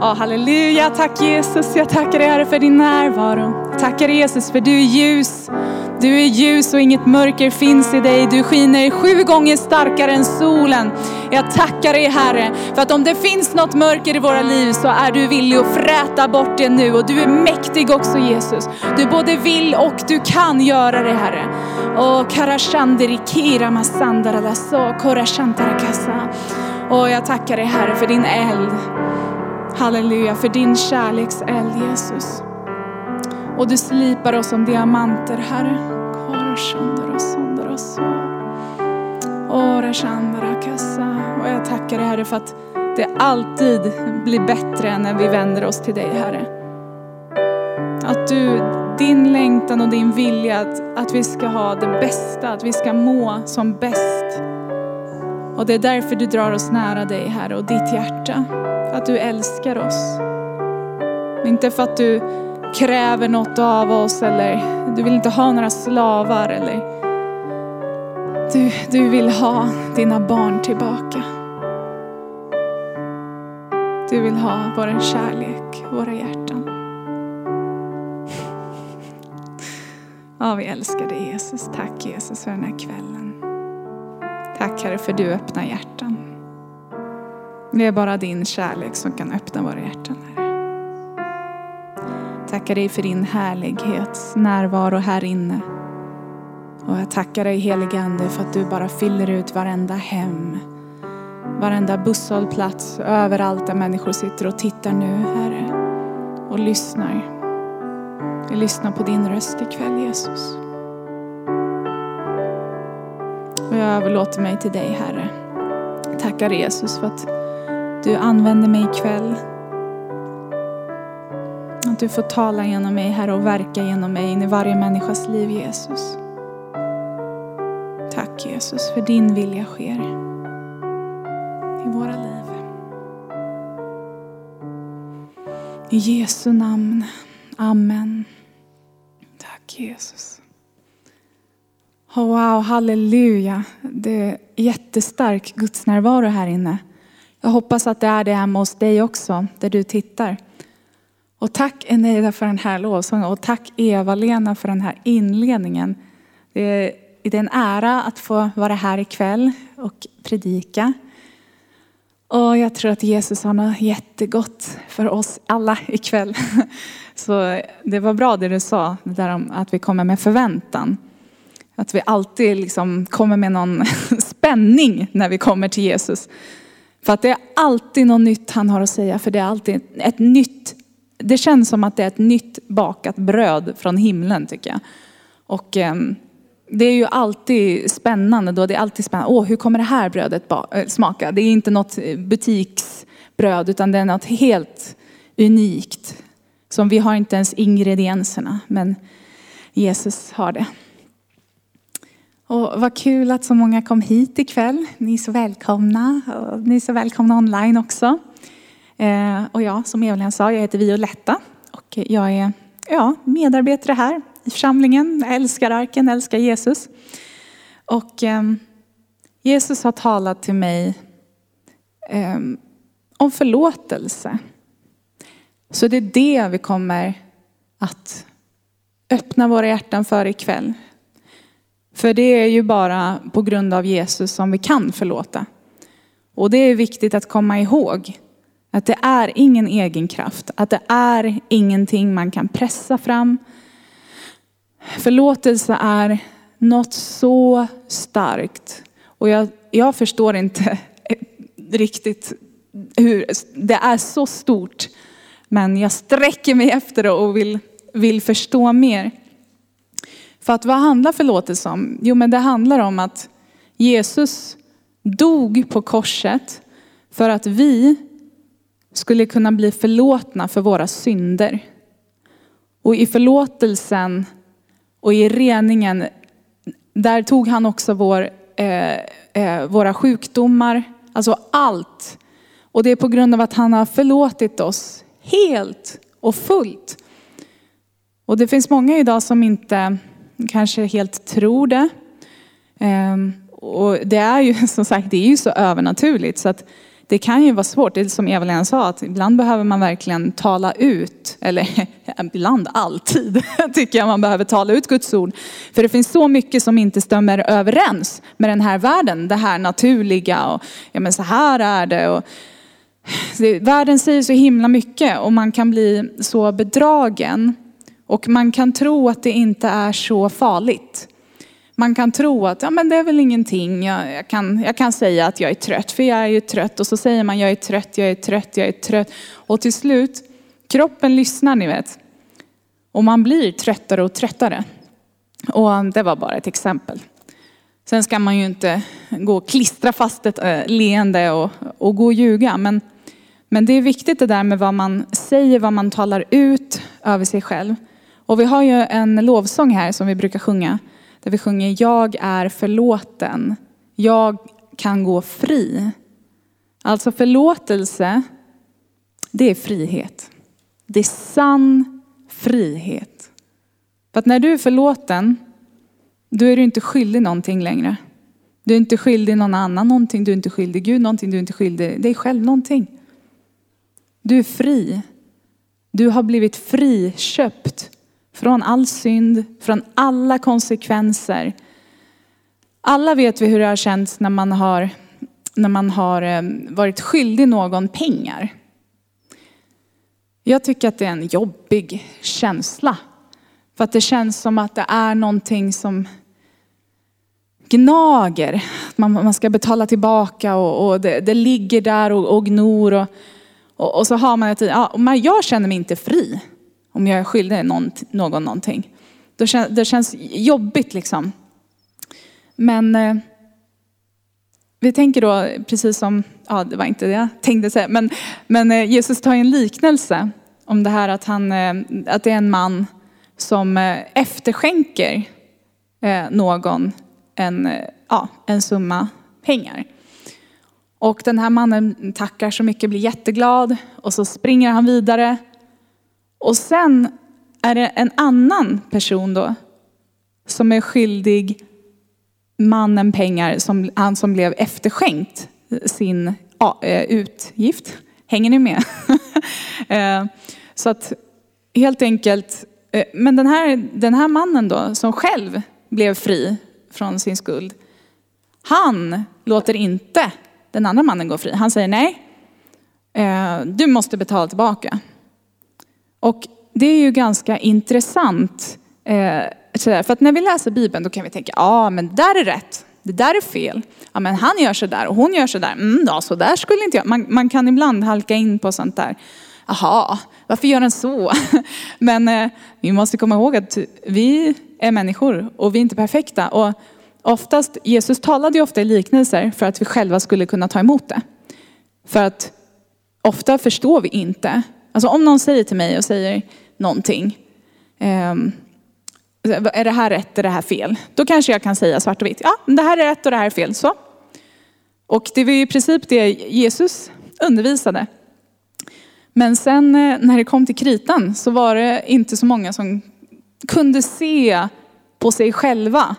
Ja, halleluja, tack Jesus. Jag tackar dig Herre för din närvaro. Tackar dig Jesus för du är ljus. Du är ljus och inget mörker finns i dig. Du skiner sju gånger starkare än solen. Jag tackar dig Herre för att om det finns något mörker i våra liv så är du villig att fräta bort det nu. Och du är mäktig också Jesus. Du både vill och du kan göra det Herre. Och karashandiri kira masandara lasso korashantarakasa. Och jag tackar dig Herre för din eld. Halleluja, för din kärlekseld Jesus. Och du slipar oss som diamanter Herre. Och jag tackar dig Herre för att det alltid blir bättre när vi vänder oss till dig Herre. Att du, din längtan och din vilja att, att vi ska ha det bästa, att vi ska må som bäst. Och det är därför du drar oss nära dig Herre och ditt hjärta. För att du älskar oss. Inte för att du kräver något av oss eller du vill inte ha några slavar eller du, du vill ha dina barn tillbaka. Du vill ha vår kärlek, våra hjärtan. Ja, vi älskar dig Jesus. Tack Jesus för den här kvällen. Tack Herre för du öppnar hjärtan. Det är bara din kärlek som kan öppna våra hjärtan. Herre. Tackar dig för din härlighets närvaro här inne. Och jag tackar dig helige Ande för att du bara fyller ut varenda hem. Varenda busshållplats, överallt där människor sitter och tittar nu Herre. Och lyssnar. Vi lyssnar på din röst ikväll Jesus. Och jag överlåter mig till dig Herre. Tackar Jesus för att du använder mig ikväll. Att du får tala genom mig Herre och verka genom mig in i varje människas liv Jesus. Tack Jesus för din vilja sker i våra liv. I Jesu namn. Amen. Tack Jesus. Oh, wow, halleluja. Det är jättestark gudsnärvaro här inne. Jag hoppas att det är det hemma hos dig också, där du tittar. Och tack Eneida för den här lovsången och tack Eva-Lena för den här inledningen. Det är, det är en ära att få vara här ikväll och predika. Och jag tror att Jesus har något jättegott för oss alla ikväll. Så det var bra det du sa, det där om att vi kommer med förväntan. Att vi alltid liksom kommer med någon spänning när vi kommer till Jesus. För att det är alltid något nytt han har att säga, för det är alltid ett nytt, det känns som att det är ett nytt bakat bröd från himlen tycker jag. Och ehm, det är ju alltid spännande då, det är alltid spännande, åh hur kommer det här brödet eh, smaka? Det är inte något eh, butiksbröd utan det är något helt unikt. Som vi har inte ens ingredienserna, men Jesus har det. Och vad kul att så många kom hit ikväll. Ni är så välkomna. Ni är så välkomna online också. Eh, och jag, som Evelyn sa, jag heter Violetta. Och jag är ja, medarbetare här i församlingen. Jag älskar arken, älskar Jesus. Och eh, Jesus har talat till mig eh, om förlåtelse. Så det är det vi kommer att öppna våra hjärtan för ikväll. För det är ju bara på grund av Jesus som vi kan förlåta. Och det är viktigt att komma ihåg att det är ingen egen kraft, att det är ingenting man kan pressa fram. Förlåtelse är något så starkt. Och jag, jag förstår inte riktigt hur, det är så stort. Men jag sträcker mig efter det och vill, vill förstå mer. För att vad handlar förlåtelse om? Jo men det handlar om att Jesus dog på korset för att vi skulle kunna bli förlåtna för våra synder. Och i förlåtelsen och i reningen, där tog han också vår, eh, eh, våra sjukdomar, alltså allt. Och det är på grund av att han har förlåtit oss helt och fullt. Och det finns många idag som inte kanske helt tror det. Ehm, och det är ju som sagt, det är ju så övernaturligt så att det kan ju vara svårt. Det är som Eva-Lena sa, att ibland behöver man verkligen tala ut, eller ibland alltid tycker jag man behöver tala ut Guds ord. För det finns så mycket som inte stämmer överens med den här världen, det här naturliga och ja men så här är det. Och, det, världen säger så himla mycket och man kan bli så bedragen. Och man kan tro att det inte är så farligt. Man kan tro att ja, men det är väl ingenting, jag, jag, kan, jag kan säga att jag är trött, för jag är ju trött. Och så säger man jag är trött, jag är trött, jag är trött. Och till slut, kroppen lyssnar ni vet. Och man blir tröttare och tröttare. Och det var bara ett exempel. Sen ska man ju inte gå och klistra fast ett eh, leende och, och gå och ljuga. Men, men det är viktigt det där med vad man säger, vad man talar ut över sig själv. Och vi har ju en lovsång här som vi brukar sjunga. Där vi sjunger Jag är förlåten. Jag kan gå fri. Alltså förlåtelse, det är frihet. Det är sann frihet. För att när du är förlåten, då är du inte skyldig någonting längre. Du är inte skyldig någon annan någonting, du är inte skyldig Gud någonting, du är inte skyldig dig själv någonting. Du är fri. Du har blivit friköpt från all synd, från alla konsekvenser. Alla vet vi hur det har känts när man har, när man har eh, varit skyldig någon pengar. Jag tycker att det är en jobbig känsla. För att det känns som att det är någonting som gnager. Man, man ska betala tillbaka och, och det, det, ligger där och, och gnor. Och, och, och, så har man ett, ja, men jag känner mig inte fri om jag är skyldig någon, någon någonting. Det känns, det känns jobbigt liksom. Men eh, vi tänker då, precis som, ja det var inte det jag tänkte säga, men, men eh, Jesus tar en liknelse om det här att, han, eh, att det är en man som eh, efterskänker eh, någon en, eh, ja, en summa pengar. Och den här mannen tackar så mycket, blir jätteglad och så springer han vidare och sen är det en annan person då som är skyldig mannen pengar, som, han som blev efterskänkt sin ja, eh, utgift. Hänger ni med? Eh, så att helt enkelt, eh, men den här, den här mannen då som själv blev fri från sin skuld. Han låter inte den andra mannen gå fri. Han säger nej, du måste betala tillbaka. Och det är ju ganska intressant. Eh, för att när vi läser Bibeln då kan vi tänka, ja ah, men det där är rätt, det där är fel. Ja men han gör så där och hon gör så där. Mm, ja, så där skulle inte jag. Man, man kan ibland halka in på sånt där. Jaha, varför gör den så? Men eh, vi måste komma ihåg att vi är människor och vi är inte perfekta. Och oftast, Jesus talade ju ofta i liknelser för att vi själva skulle kunna ta emot det. För att ofta förstår vi inte Alltså om någon säger till mig och säger någonting. Ehm, är det här rätt, är det här fel? Då kanske jag kan säga svart och vitt. Ja, det här är rätt och det här är fel. Så. Och det var ju i princip det Jesus undervisade. Men sen eh, när det kom till kritan så var det inte så många som kunde se på sig själva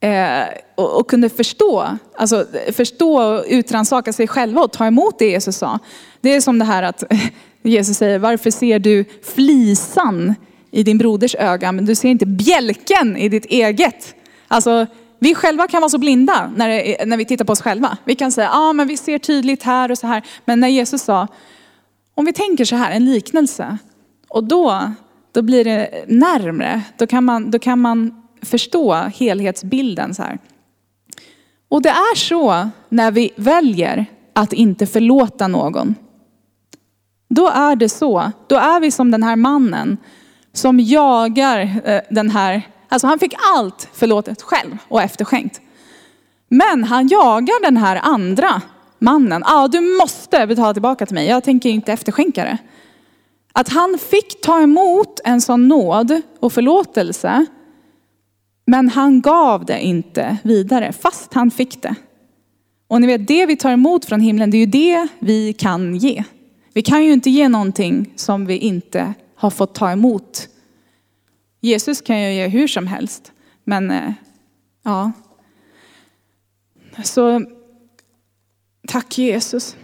eh, och, och, kunde förstå, alltså förstå och utrannsaka sig själva och ta emot det Jesus sa. Det är som det här att Jesus säger, varför ser du flisan i din broders öga men du ser inte bjälken i ditt eget? Alltså, vi själva kan vara så blinda när, det, när vi tittar på oss själva. Vi kan säga, ja ah, men vi ser tydligt här och så här. Men när Jesus sa, om vi tänker så här, en liknelse. Och då, då blir det närmre. Då kan man, då kan man förstå helhetsbilden så här. Och det är så när vi väljer att inte förlåta någon. Då är det så. Då är vi som den här mannen som jagar eh, den här, alltså han fick allt förlåtet själv och efterskänkt. Men han jagar den här andra mannen. Ja, ah, du måste betala tillbaka till mig. Jag tänker inte efterskänka det. Att han fick ta emot en sån nåd och förlåtelse. Men han gav det inte vidare fast han fick det. Och ni vet det vi tar emot från himlen, det är ju det vi kan ge. Vi kan ju inte ge någonting som vi inte har fått ta emot. Jesus kan ju ge hur som helst. Men eh, ja. Så tack Jesus.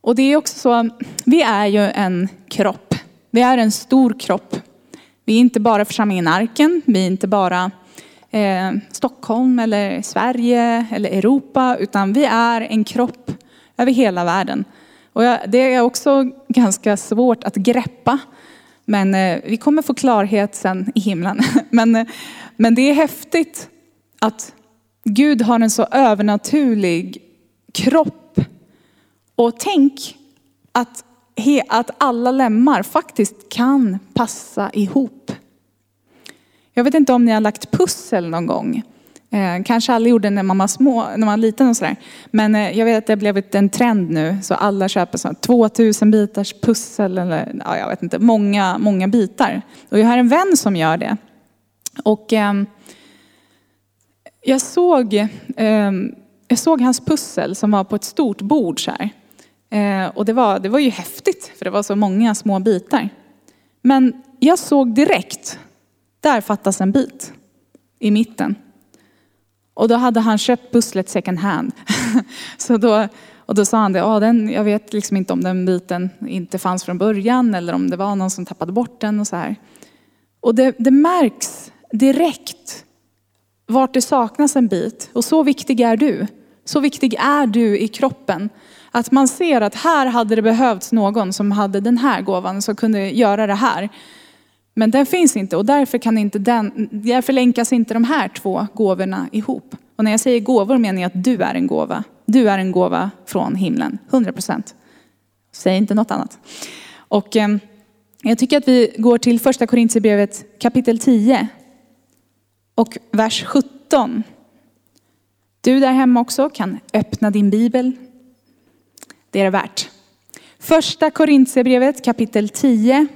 Och det är också så, vi är ju en kropp. Vi är en stor kropp. Vi är inte bara församlingen Arken, vi är inte bara eh, Stockholm eller Sverige eller Europa, utan vi är en kropp över hela världen. Och det är också ganska svårt att greppa. Men eh, vi kommer få klarhet sen i himlen. Men, eh, men det är häftigt att Gud har en så övernaturlig kropp. Och tänk att, att alla lemmar faktiskt kan passa ihop. Jag vet inte om ni har lagt pussel någon gång. Eh, kanske alla gjorde när man var små, när man var liten och sådär. Men eh, jag vet att det har blivit en trend nu så alla köper sådana 2000 bitars pussel eller ja, jag vet inte, många, många bitar. Och jag har en vän som gör det. Och eh, jag såg, eh, jag såg hans pussel som var på ett stort bord så här. Eh, och det var, det var ju häftigt för det var så många små bitar. Men jag såg direkt, där fattas en bit i mitten. Och då hade han köpt pusslet second hand. så då, och då sa han det, den, jag vet liksom inte om den biten inte fanns från början eller om det var någon som tappade bort den och så här. Och det, det märks direkt vart det saknas en bit. Och så viktig är du. Så viktig är du i kroppen. Att man ser att här hade det behövts någon som hade den här gåvan som kunde göra det här. Men den finns inte och därför, kan inte den, därför länkas inte de här två gåvorna ihop. Och när jag säger gåvor menar jag att du är en gåva. Du är en gåva från himlen, 100 procent. Säg inte något annat. Och eh, jag tycker att vi går till första Korintierbrevet kapitel 10 och vers 17. Du där hemma också kan öppna din bibel. Det är det värt. Första Korintierbrevet kapitel 10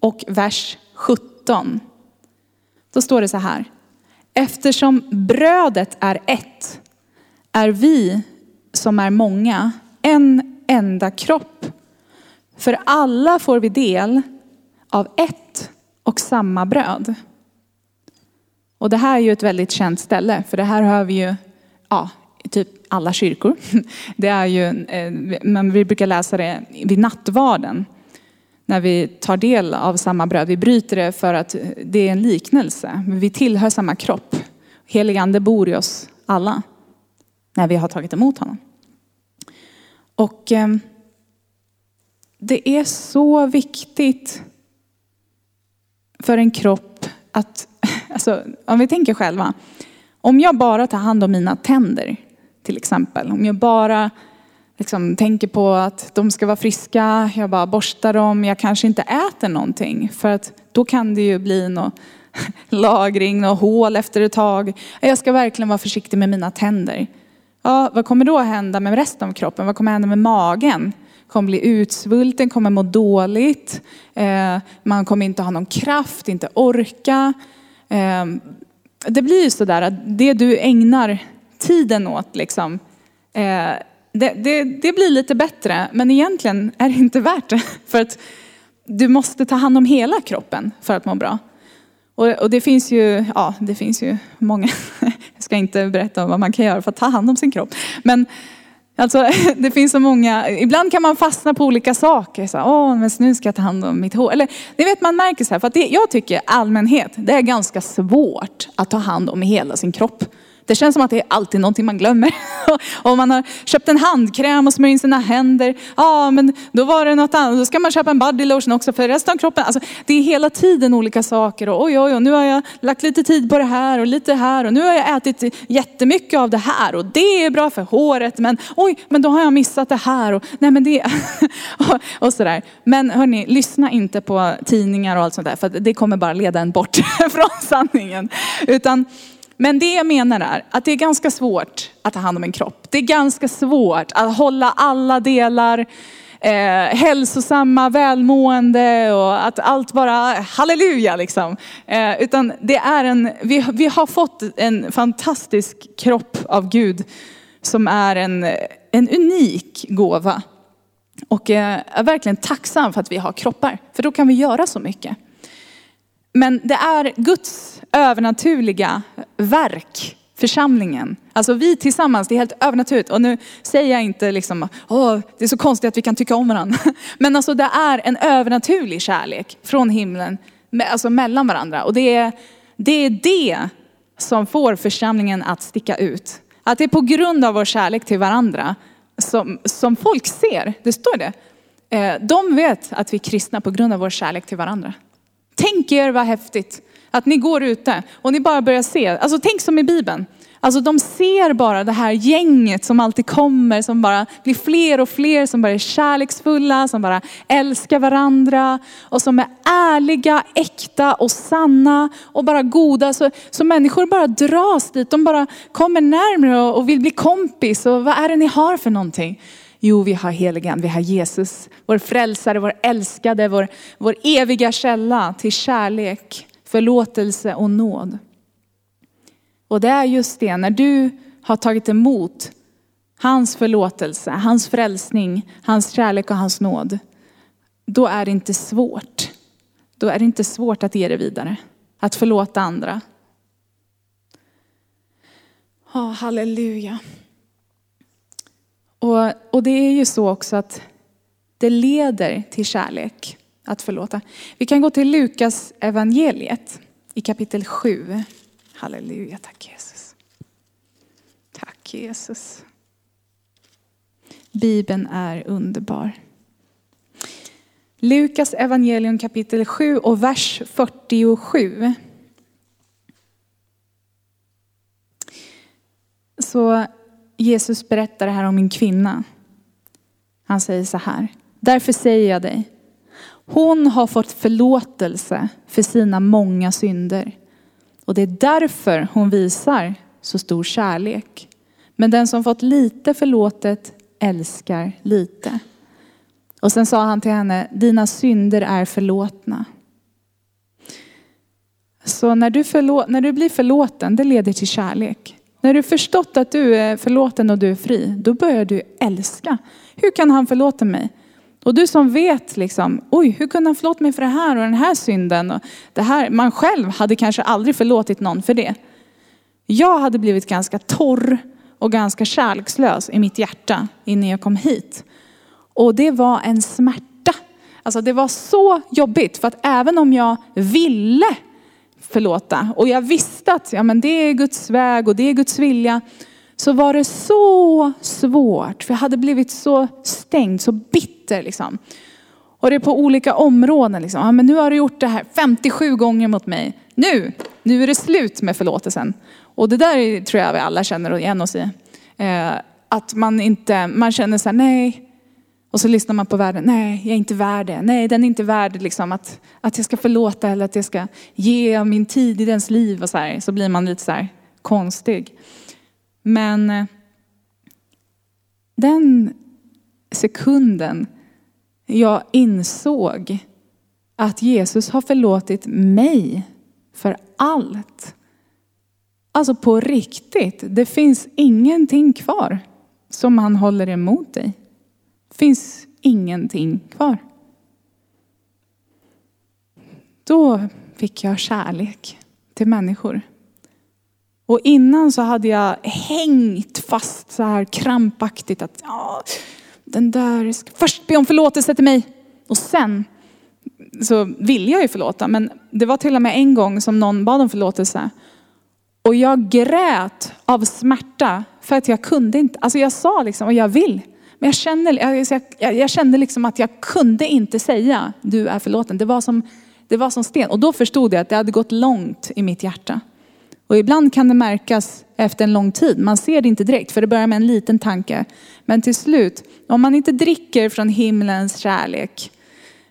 och vers 17. Då står det så här. Eftersom brödet är ett är vi som är många en enda kropp. För alla får vi del av ett och samma bröd. Och det här är ju ett väldigt känt ställe, för det här har vi ju ja, i typ alla kyrkor. Det är ju, eh, men vi brukar läsa det vid nattvarden när vi tar del av samma bröd. Vi bryter det för att det är en liknelse. Vi tillhör samma kropp. Helig ande bor i oss alla när vi har tagit emot honom. Och eh, det är så viktigt för en kropp att, alltså om vi tänker själva, om jag bara tar hand om mina tänder till exempel, om jag bara liksom tänker på att de ska vara friska, jag bara borstar dem, jag kanske inte äter någonting för att då kan det ju bli någon lagring och hål efter ett tag. Jag ska verkligen vara försiktig med mina tänder. Ja, vad kommer då hända med resten av kroppen? Vad kommer hända med magen? Kommer bli utsvulten, kommer må dåligt. Eh, man kommer inte ha någon kraft, inte orka. Eh, det blir ju sådär att det du ägnar tiden åt liksom, eh, det, det, det, blir lite bättre, men egentligen är det inte värt det. För att du måste ta hand om hela kroppen för att må bra. Och, och det finns ju, ja, det finns ju många, jag ska inte berätta om vad man kan göra för att ta hand om sin kropp. Men Alltså, det finns så många, ibland kan man fastna på olika saker. Så, Åh, men nu ska jag ta hand om mitt hår. Eller, det vet man märker så här, för att det, jag tycker allmänhet, det är ganska svårt att ta hand om hela sin kropp. Det känns som att det är alltid någonting man glömmer. Om man har köpt en handkräm och smörjer in sina händer, ja men då var det något annat. Då ska man köpa en body lotion också för resten av kroppen. Alltså, det är hela tiden olika saker och oj oj oj, nu har jag lagt lite tid på det här och lite här och nu har jag ätit jättemycket av det här och det är bra för håret men oj, men då har jag missat det här och nej men det och sådär. Men hörni, lyssna inte på tidningar och allt sånt där för det kommer bara leda en bort från sanningen. Utan men det jag menar är att det är ganska svårt att ta hand om en kropp. Det är ganska svårt att hålla alla delar eh, hälsosamma, välmående och att allt bara halleluja liksom. Eh, utan det är en, vi, vi har fått en fantastisk kropp av Gud som är en, en unik gåva. Och eh, är verkligen tacksam för att vi har kroppar, för då kan vi göra så mycket. Men det är Guds övernaturliga verk församlingen. Alltså vi tillsammans, det är helt övernaturligt. Och nu säger jag inte liksom, åh, det är så konstigt att vi kan tycka om varandra. Men alltså det är en övernaturlig kärlek från himlen, alltså mellan varandra. Och det är det, är det som får församlingen att sticka ut. Att det är på grund av vår kärlek till varandra som, som folk ser, det står det. Eh, de vet att vi är kristna på grund av vår kärlek till varandra. Tänk er vad häftigt att ni går ute och ni bara börjar se, alltså tänk som i Bibeln. Alltså de ser bara det här gänget som alltid kommer, som bara blir fler och fler, som bara är kärleksfulla, som bara älskar varandra och som är ärliga, äkta och sanna och bara goda. Så, så människor bara dras dit, de bara kommer närmre och vill bli kompis. Och vad är det ni har för någonting? Jo, vi har heligan, vi har Jesus, vår frälsare, vår älskade, vår, vår eviga källa till kärlek, förlåtelse och nåd. Och det är just det, när du har tagit emot hans förlåtelse, hans frälsning, hans kärlek och hans nåd. Då är det inte svårt. Då är det inte svårt att ge det vidare. Att förlåta andra. Oh, halleluja. Och, och det är ju så också att det leder till kärlek att förlåta. Vi kan gå till Lukas evangeliet i kapitel 7. Halleluja, tack Jesus. Tack Jesus. Bibeln är underbar. Lukas evangelium kapitel 7 och vers 47. Så Jesus berättar det här om en kvinna. Han säger så här. Därför säger jag dig. Hon har fått förlåtelse för sina många synder. Och det är därför hon visar så stor kärlek. Men den som fått lite förlåtet älskar lite. Och sen sa han till henne, dina synder är förlåtna. Så när du, förlå- när du blir förlåten, det leder till kärlek. När du förstått att du är förlåten och du är fri, då börjar du älska. Hur kan han förlåta mig? Och du som vet liksom, oj, hur kunde han förlåta mig för det här och den här synden? Och det här, man själv hade kanske aldrig förlåtit någon för det. Jag hade blivit ganska torr och ganska kärlekslös i mitt hjärta innan jag kom hit. Och det var en smärta. Alltså det var så jobbigt för att även om jag ville förlåta och jag visste att ja, men det är Guds väg och det är Guds vilja så var det så svårt. För jag hade blivit så stängd, så bitter liksom. Och det är på olika områden. Liksom. Ja, men nu har du gjort det här 57 gånger mot mig. Nu, nu är det slut med förlåtelsen. Och det där tror jag vi alla känner igen oss i. Eh, att man inte, man känner så här, nej. Och så lyssnar man på världen, nej jag är inte värd det. Nej den är inte värd liksom, att, att jag ska förlåta eller att jag ska ge min tid i dens liv. Och så, här. så blir man lite så här konstig. Men eh, den sekunden jag insåg att Jesus har förlåtit mig för allt. Alltså på riktigt, det finns ingenting kvar som han håller emot dig. Finns ingenting kvar. Då fick jag kärlek till människor. Och innan så hade jag hängt fast så här krampaktigt att ja, den där, ska först be om förlåtelse till mig. Och sen så ville jag ju förlåta. Men det var till och med en gång som någon bad om förlåtelse. Och jag grät av smärta för att jag kunde inte. Alltså jag sa liksom, och jag vill. Men jag kände, jag, jag, jag kände liksom att jag kunde inte säga, du är förlåten. Det var, som, det var som sten. Och då förstod jag att det hade gått långt i mitt hjärta. Och ibland kan det märkas efter en lång tid. Man ser det inte direkt för det börjar med en liten tanke. Men till slut, om man inte dricker från himlens kärlek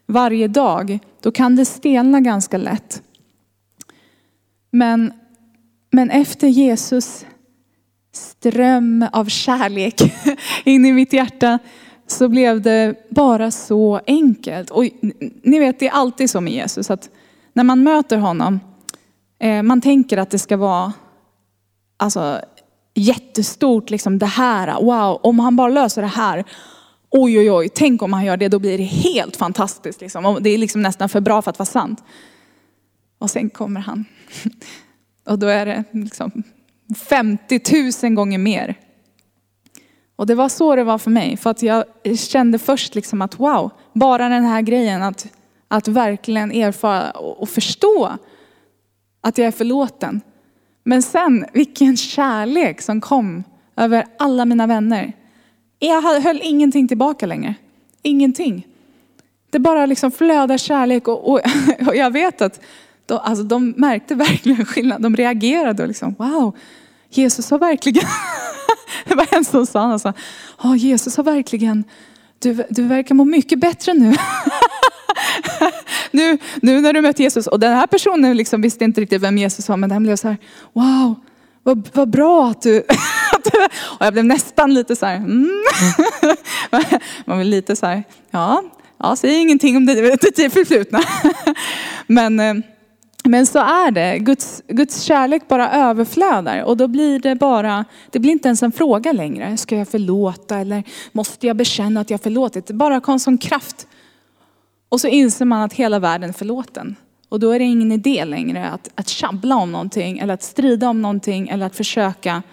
varje dag, då kan det stelna ganska lätt. Men, men efter Jesus ström av kärlek in i mitt hjärta så blev det bara så enkelt. Och ni vet, det är alltid så med Jesus att när man möter honom eh, man tänker att det ska vara alltså, jättestort, liksom det här, wow, om han bara löser det här, oj oj oj, tänk om han gör det, då blir det helt fantastiskt. Liksom. Det är liksom nästan för bra för att vara sant. Och sen kommer han. Och då är det liksom 50 000 gånger mer. Och det var så det var för mig. För att jag kände först liksom att wow, bara den här grejen att, att verkligen erfara och förstå att jag är förlåten. Men sen vilken kärlek som kom över alla mina vänner. Jag höll ingenting tillbaka längre. Ingenting. Det bara liksom flödar kärlek och, och, och jag vet att de, alltså de märkte verkligen skillnad. De reagerade och liksom wow, Jesus har verkligen, det var en som sa, alltså, oh, Jesus har verkligen, du, du verkar må mycket bättre nu. nu. Nu när du mött Jesus, och den här personen liksom visste inte riktigt vem Jesus var, men den blev så här, wow, vad, vad bra att du, och jag blev nästan lite så här, mm. man blev lite så här, ja, ja, säg ingenting om det, det förflutna. men, eh, men så är det. Guds, Guds kärlek bara överflödar och då blir det bara, det blir inte ens en fråga längre. Ska jag förlåta eller måste jag bekänna att jag förlåtit? Det bara kom som kraft. Och så inser man att hela världen är förlåten. Och då är det ingen idé längre att, att tjabbla om någonting eller att strida om någonting eller att försöka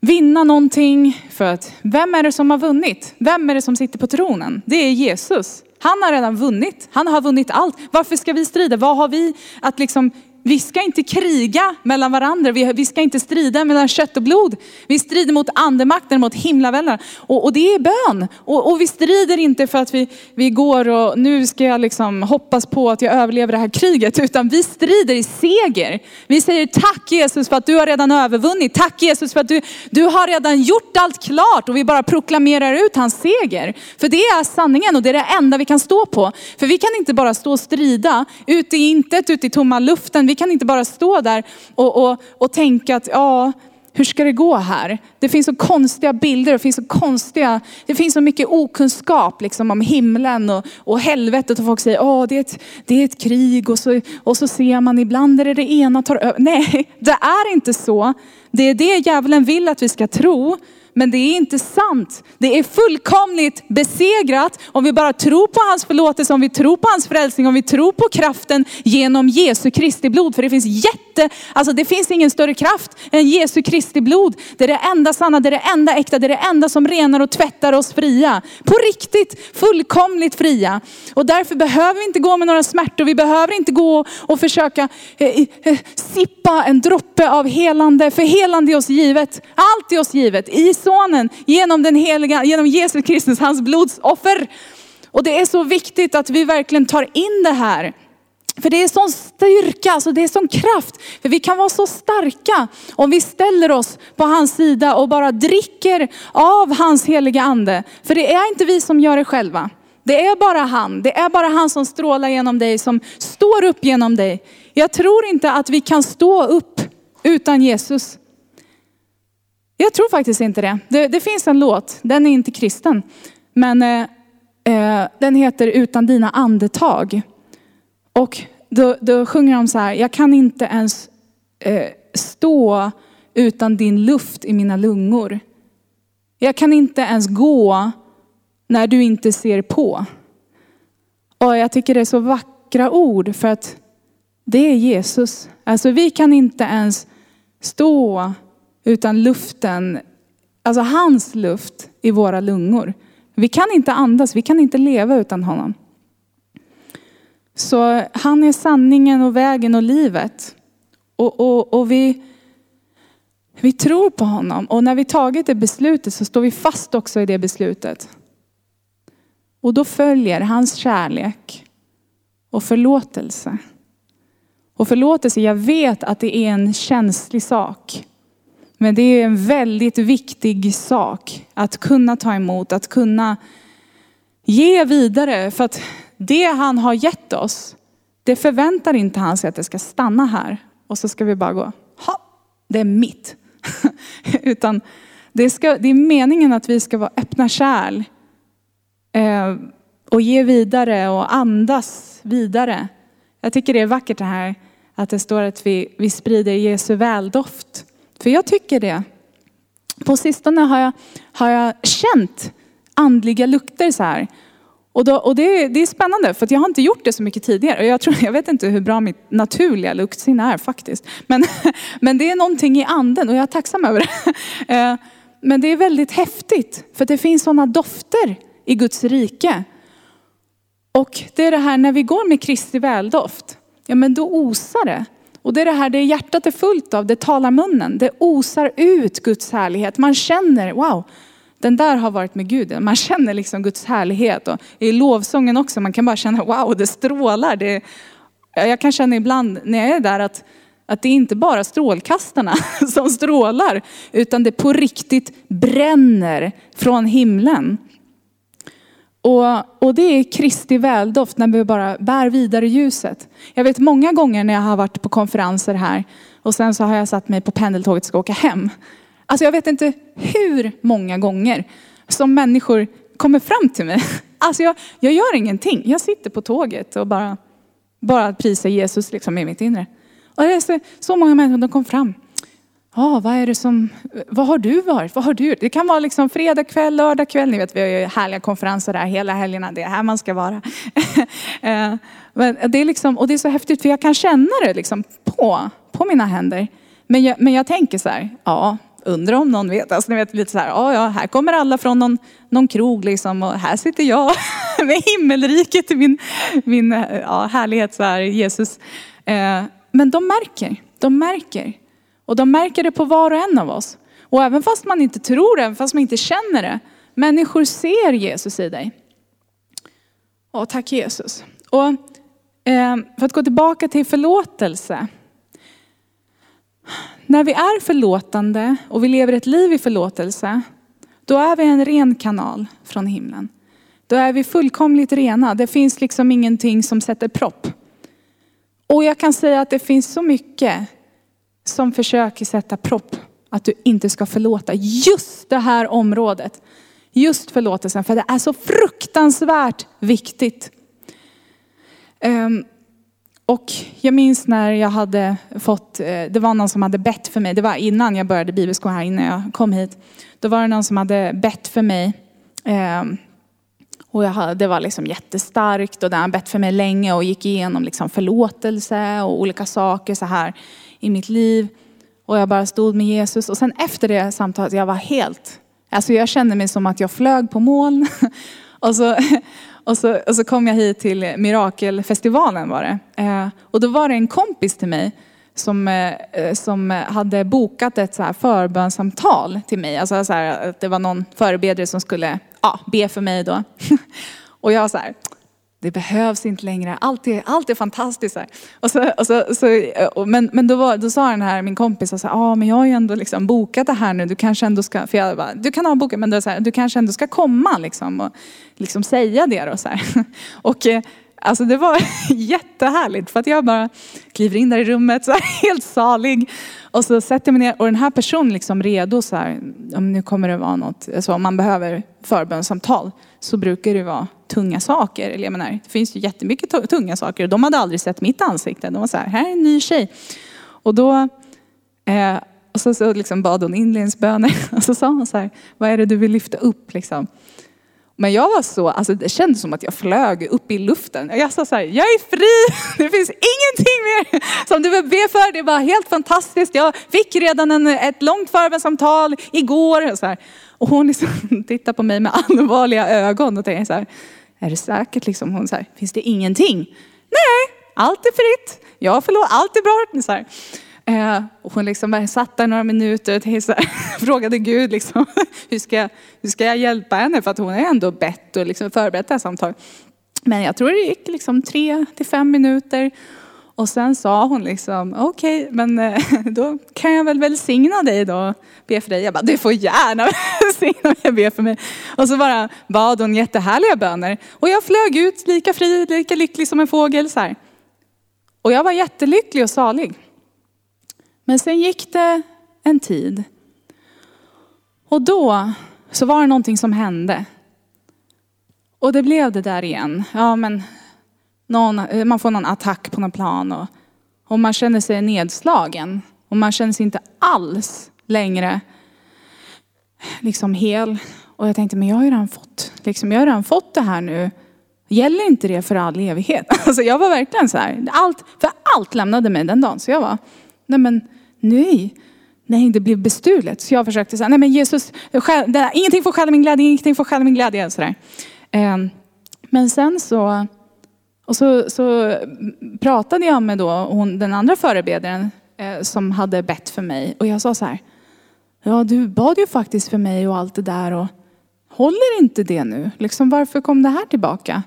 vinna någonting. För att vem är det som har vunnit? Vem är det som sitter på tronen? Det är Jesus. Han har redan vunnit. Han har vunnit allt. Varför ska vi strida? Vad har vi att liksom vi ska inte kriga mellan varandra. Vi, vi ska inte strida mellan kött och blod. Vi strider mot andemakten, mot himlaväldarna. Och, och, det är bön. Och, och, vi strider inte för att vi, vi går och nu ska jag liksom hoppas på att jag överlever det här kriget. Utan vi strider i seger. Vi säger tack Jesus för att du har redan övervunnit. Tack Jesus för att du, du har redan gjort allt klart. Och vi bara proklamerar ut hans seger. För det är sanningen och det är det enda vi kan stå på. För vi kan inte bara stå och strida ute i intet, ute i tomma luften. Vi kan inte bara stå där och, och, och tänka att ja, hur ska det gå här? Det finns så konstiga bilder, det finns så konstiga, det finns så mycket okunskap liksom om himlen och, och helvetet och folk säger, åh det, är ett, det är ett krig och så, och så ser man ibland är det det ena tar över. Nej, det är inte så. Det är det djävulen vill att vi ska tro. Men det är inte sant. Det är fullkomligt besegrat om vi bara tror på hans förlåtelse, om vi tror på hans frälsning, om vi tror på kraften genom Jesu Kristi blod. För det finns jätte, alltså det finns ingen större kraft än Jesu Kristi blod. Det är det enda sanna, det är det enda äkta, det är det enda som renar och tvättar oss fria. På riktigt, fullkomligt fria. Och därför behöver vi inte gå med några smärtor, vi behöver inte gå och försöka eh, eh, sippa en droppe av helande, för helande är oss givet. Allt är oss givet. I sonen genom den heliga, genom Jesus Kristus, hans blodsoffer. Och det är så viktigt att vi verkligen tar in det här. För det är sån styrka, alltså det är sån kraft. För vi kan vara så starka om vi ställer oss på hans sida och bara dricker av hans heliga ande. För det är inte vi som gör det själva. Det är bara han, det är bara han som strålar genom dig, som står upp genom dig. Jag tror inte att vi kan stå upp utan Jesus. Jag tror faktiskt inte det. det. Det, finns en låt, den är inte kristen. Men eh, eh, den heter Utan dina andetag. Och då, då sjunger de så här, jag kan inte ens eh, stå utan din luft i mina lungor. Jag kan inte ens gå när du inte ser på. Och jag tycker det är så vackra ord för att det är Jesus. Alltså vi kan inte ens stå utan luften, alltså hans luft i våra lungor. Vi kan inte andas, vi kan inte leva utan honom. Så han är sanningen och vägen och livet. Och, och, och vi, vi tror på honom. Och när vi tagit det beslutet så står vi fast också i det beslutet. Och då följer hans kärlek och förlåtelse. Och förlåtelse, jag vet att det är en känslig sak. Men det är en väldigt viktig sak att kunna ta emot, att kunna ge vidare. För att det han har gett oss, det förväntar inte han sig att det ska stanna här. Och så ska vi bara gå, ha, det är mitt. Utan det, ska, det är meningen att vi ska vara öppna kärl. Eh, och ge vidare och andas vidare. Jag tycker det är vackert det här att det står att vi, vi sprider Jesu väldoft. För jag tycker det. På sistone har jag, har jag känt andliga lukter så här. Och, då, och det, det, är spännande för jag har inte gjort det så mycket tidigare. Jag, tror, jag vet inte hur bra mitt naturliga luktsinne är faktiskt. Men, men det är någonting i anden och jag är tacksam över det. Eh, men det är väldigt häftigt för det finns sådana dofter i Guds rike. Och det är det här när vi går med Kristi väldoft, ja men då osar det. Och det är det här, det hjärtat är fullt av, det talar munnen. Det osar ut Guds härlighet. Man känner, wow, den där har varit med Gud. Man känner liksom Guds härlighet. Och I lovsången också, man kan bara känna, wow, det strålar. Det, jag kan känna ibland när jag är där att, att det är inte bara strålkastarna som strålar, utan det på riktigt bränner från himlen. Och, och det är Kristi väldoft när vi bara bär vidare ljuset. Jag vet många gånger när jag har varit på konferenser här och sen så har jag satt mig på pendeltåget och ska åka hem. Alltså jag vet inte hur många gånger som människor kommer fram till mig. Alltså jag, jag gör ingenting. Jag sitter på tåget och bara, bara prisar Jesus liksom i mitt inre. Och det är så, så många människor som kom fram. Ja, vad är det som, vad har du varit? Vad har du Det kan vara liksom fredag kväll, lördag kväll. Ni vet, vi har ju härliga konferenser där hela helgerna. Det är här man ska vara. Eh, men det är liksom, och det är så häftigt för jag kan känna det liksom på, på mina händer. Men jag, men jag tänker så här, ja, undrar om någon vet. Alltså, ni vet lite så här, ja, ja, här kommer alla från någon, någon krog liksom och här sitter jag med himmelriket i min, min eh, ja, härlighet, så här, Jesus. Eh, men de märker, de märker. Och de märker det på var och en av oss. Och även fast man inte tror det, även fast man inte känner det, människor ser Jesus i dig. Åh, tack Jesus. Och eh, för att gå tillbaka till förlåtelse. När vi är förlåtande och vi lever ett liv i förlåtelse, då är vi en ren kanal från himlen. Då är vi fullkomligt rena. Det finns liksom ingenting som sätter propp. Och jag kan säga att det finns så mycket som försöker sätta propp att du inte ska förlåta just det här området. Just förlåtelsen, för det är så fruktansvärt viktigt. Ehm, och jag minns när jag hade fått, eh, det var någon som hade bett för mig, det var innan jag började bibelskolan här, innan jag kom hit. Då var det någon som hade bett för mig. Ehm, och jag, det var liksom jättestarkt och det han bett för mig länge och gick igenom liksom förlåtelse och olika saker så här i mitt liv. Och jag bara stod med Jesus. Och sen efter det samtalet, jag var helt, alltså jag kände mig som att jag flög på moln. och, så, och, så, och så kom jag hit till Mirakelfestivalen var det. Eh, och då var det en kompis till mig som, eh, eh, som hade bokat ett så här förbönsamtal till mig. Alltså så här, att det var någon förebedjare som skulle ja, be för mig då. och jag så här, det behövs inte längre, allt är, allt är fantastiskt. Här. Och så, och så, så, och, men men då, var, då sa den här, min kompis, ja ah, men jag har ju ändå liksom bokat det här nu, du kanske ändå ska, för jag bara, du kan ha bokat men då, så här, du kanske ändå ska komma liksom, och liksom säga det då. Så här. Och eh, alltså det var jättehärligt för att jag bara kliver in där i rummet så här, helt salig. Och så sätter jag mig ner och den här personen liksom redo så här, om nu kommer det vara något, alltså om man behöver förbönssamtal, så brukar det vara tunga saker. Eller jag menar, det finns ju jättemycket tunga saker. Och De hade aldrig sett mitt ansikte. De var så här, här är en ny tjej. Och då eh, och så, så liksom bad hon inledningsböner. Och så sa hon så här, vad är det du vill lyfta upp liksom? Men jag var så, alltså det kändes som att jag flög upp i luften. Jag sa så här, jag är fri, det finns ingenting mer som du vill be för. Det var helt fantastiskt. Jag fick redan en, ett långt förbönsamtal igår. Och, så här. och hon liksom tittar på mig med allvarliga ögon och tänker så här, är det säkert liksom? Hon säger, finns det ingenting? Nej, allt är fritt. Jag förlåt, allt är bra. Så här. Eh, och hon liksom satt där några minuter och så här, frågade Gud liksom, hur, ska jag, hur ska jag hjälpa henne? För att hon har ändå bett och liksom förberett det här samtalet. Men jag tror det gick liksom tre till fem minuter. Och sen sa hon liksom, okej, okay, men eh, då kan jag väl välsigna dig då, be för dig. Jag bara, du får gärna välsigna mig och be för mig. Och så bara bad hon jättehärliga böner. Och jag flög ut lika fri, lika lycklig som en fågel. Så här. Och jag var jättelycklig och salig. Men sen gick det en tid. Och då så var det någonting som hände. Och det blev det där igen. Ja, men någon, eh, man får någon attack på någon plan och, och man känner sig nedslagen. Och man känner sig inte alls längre liksom hel. Och jag tänkte, men jag har ju redan fått, liksom, jag har redan fått det här nu Gäller inte det för all evighet? Alltså jag var verkligen så här, allt, för allt lämnade mig den dagen. Så jag var, nej men nej, nej det blev bestulet. Så jag försökte säga, nej men Jesus, det, ingenting får stjäla min glädje, ingenting får stjäla min glädje. Sådär. Ehm, men sen så, och så, så pratade jag med då hon, den andra förebedjaren eh, som hade bett för mig. Och jag sa så här, ja du bad ju faktiskt för mig och allt det där. Och håller inte det nu? Liksom, varför kom det här tillbaka?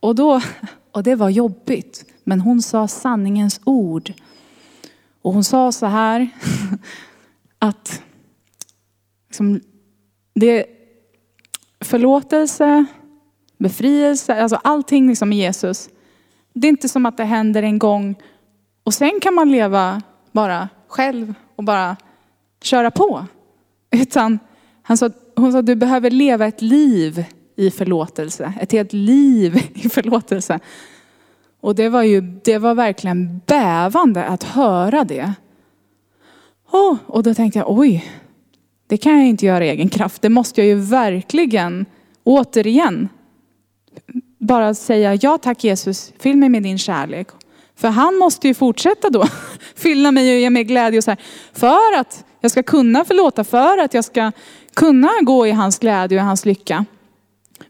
Och, då, och det var jobbigt. Men hon sa sanningens ord. Och hon sa så här att liksom, det förlåtelse, befrielse, alltså allting liksom med Jesus. Det är inte som att det händer en gång och sen kan man leva bara själv och bara köra på. Utan han sa, hon sa du behöver leva ett liv i förlåtelse. Ett helt liv i förlåtelse. Och det var ju, det var verkligen bävande att höra det. Oh, och då tänkte jag, oj, det kan jag inte göra i egen kraft. Det måste jag ju verkligen, återigen, bara säga ja tack Jesus, fyll mig med din kärlek. För han måste ju fortsätta då fylla mig och ge mig glädje och så här, för att jag ska kunna förlåta, för att jag ska kunna gå i hans glädje och hans lycka.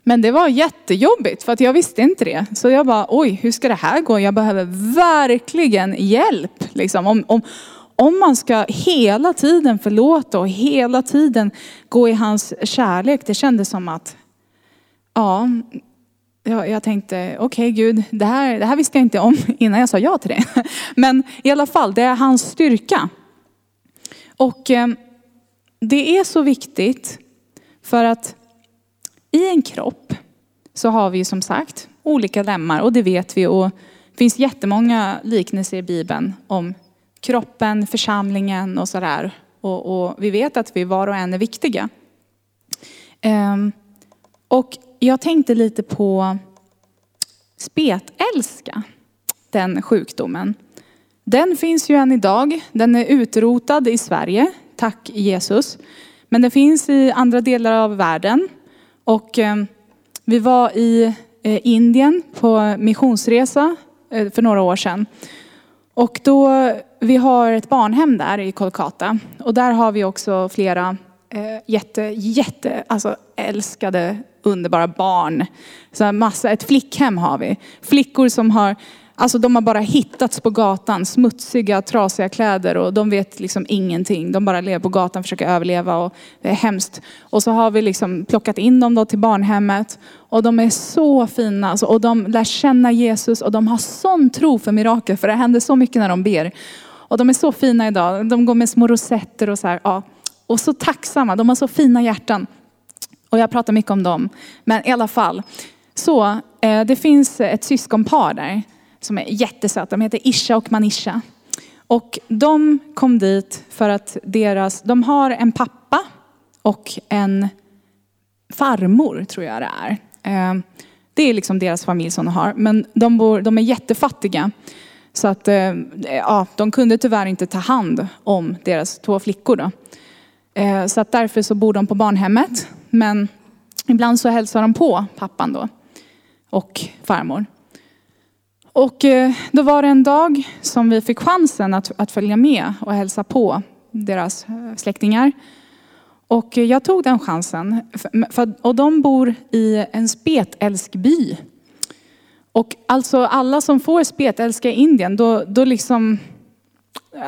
Men det var jättejobbigt för att jag visste inte det. Så jag bara, oj, hur ska det här gå? Jag behöver verkligen hjälp. Liksom. Om, om, om man ska hela tiden förlåta och hela tiden gå i hans kärlek. Det kändes som att, ja, jag tänkte, okej okay, Gud, det här, det här visste jag inte om innan jag sa ja till det. Men i alla fall, det är hans styrka. Och eh, det är så viktigt för att i en kropp så har vi som sagt olika lemmar och det vet vi. Och det finns jättemånga liknelser i Bibeln om kroppen, församlingen och sådär. Och, och vi vet att vi var och en är viktiga. Um, och jag tänkte lite på spetälska, den sjukdomen. Den finns ju än idag. Den är utrotad i Sverige, tack Jesus. Men den finns i andra delar av världen. Och eh, vi var i eh, Indien på missionsresa eh, för några år sedan. Och då, vi har ett barnhem där i Kolkata. Och där har vi också flera jätte, jätte, alltså älskade, underbara barn. Så massa, ett flickhem har vi. Flickor som har Alltså de har bara hittats på gatan, smutsiga, trasiga kläder och de vet liksom ingenting. De bara lever på gatan, försöker överleva och det är hemskt. Och så har vi liksom plockat in dem då till barnhemmet och de är så fina alltså, och de lär känna Jesus och de har sån tro för mirakel för det händer så mycket när de ber. Och de är så fina idag. De går med små rosetter och så här. Ja. Och så tacksamma, de har så fina hjärtan. Och jag pratar mycket om dem. Men i alla fall. Så eh, det finns ett syskonpar där som är jättesöta. De heter Isha och Manisha. Och de kom dit för att deras, de har en pappa och en farmor tror jag det är. Eh, det är liksom deras familj som de har. Men de, bor, de är jättefattiga. Så att eh, ja, de kunde tyvärr inte ta hand om deras två flickor. Då. Eh, så att därför så bor de på barnhemmet. Men ibland så hälsar de på pappan då. Och farmor. Och eh, då var det en dag som vi fick chansen att, att följa med och hälsa på deras eh, släktingar. Och eh, jag tog den chansen. För, och de bor i en spetälskby. Och alltså alla som får spetälska i Indien, då, då liksom,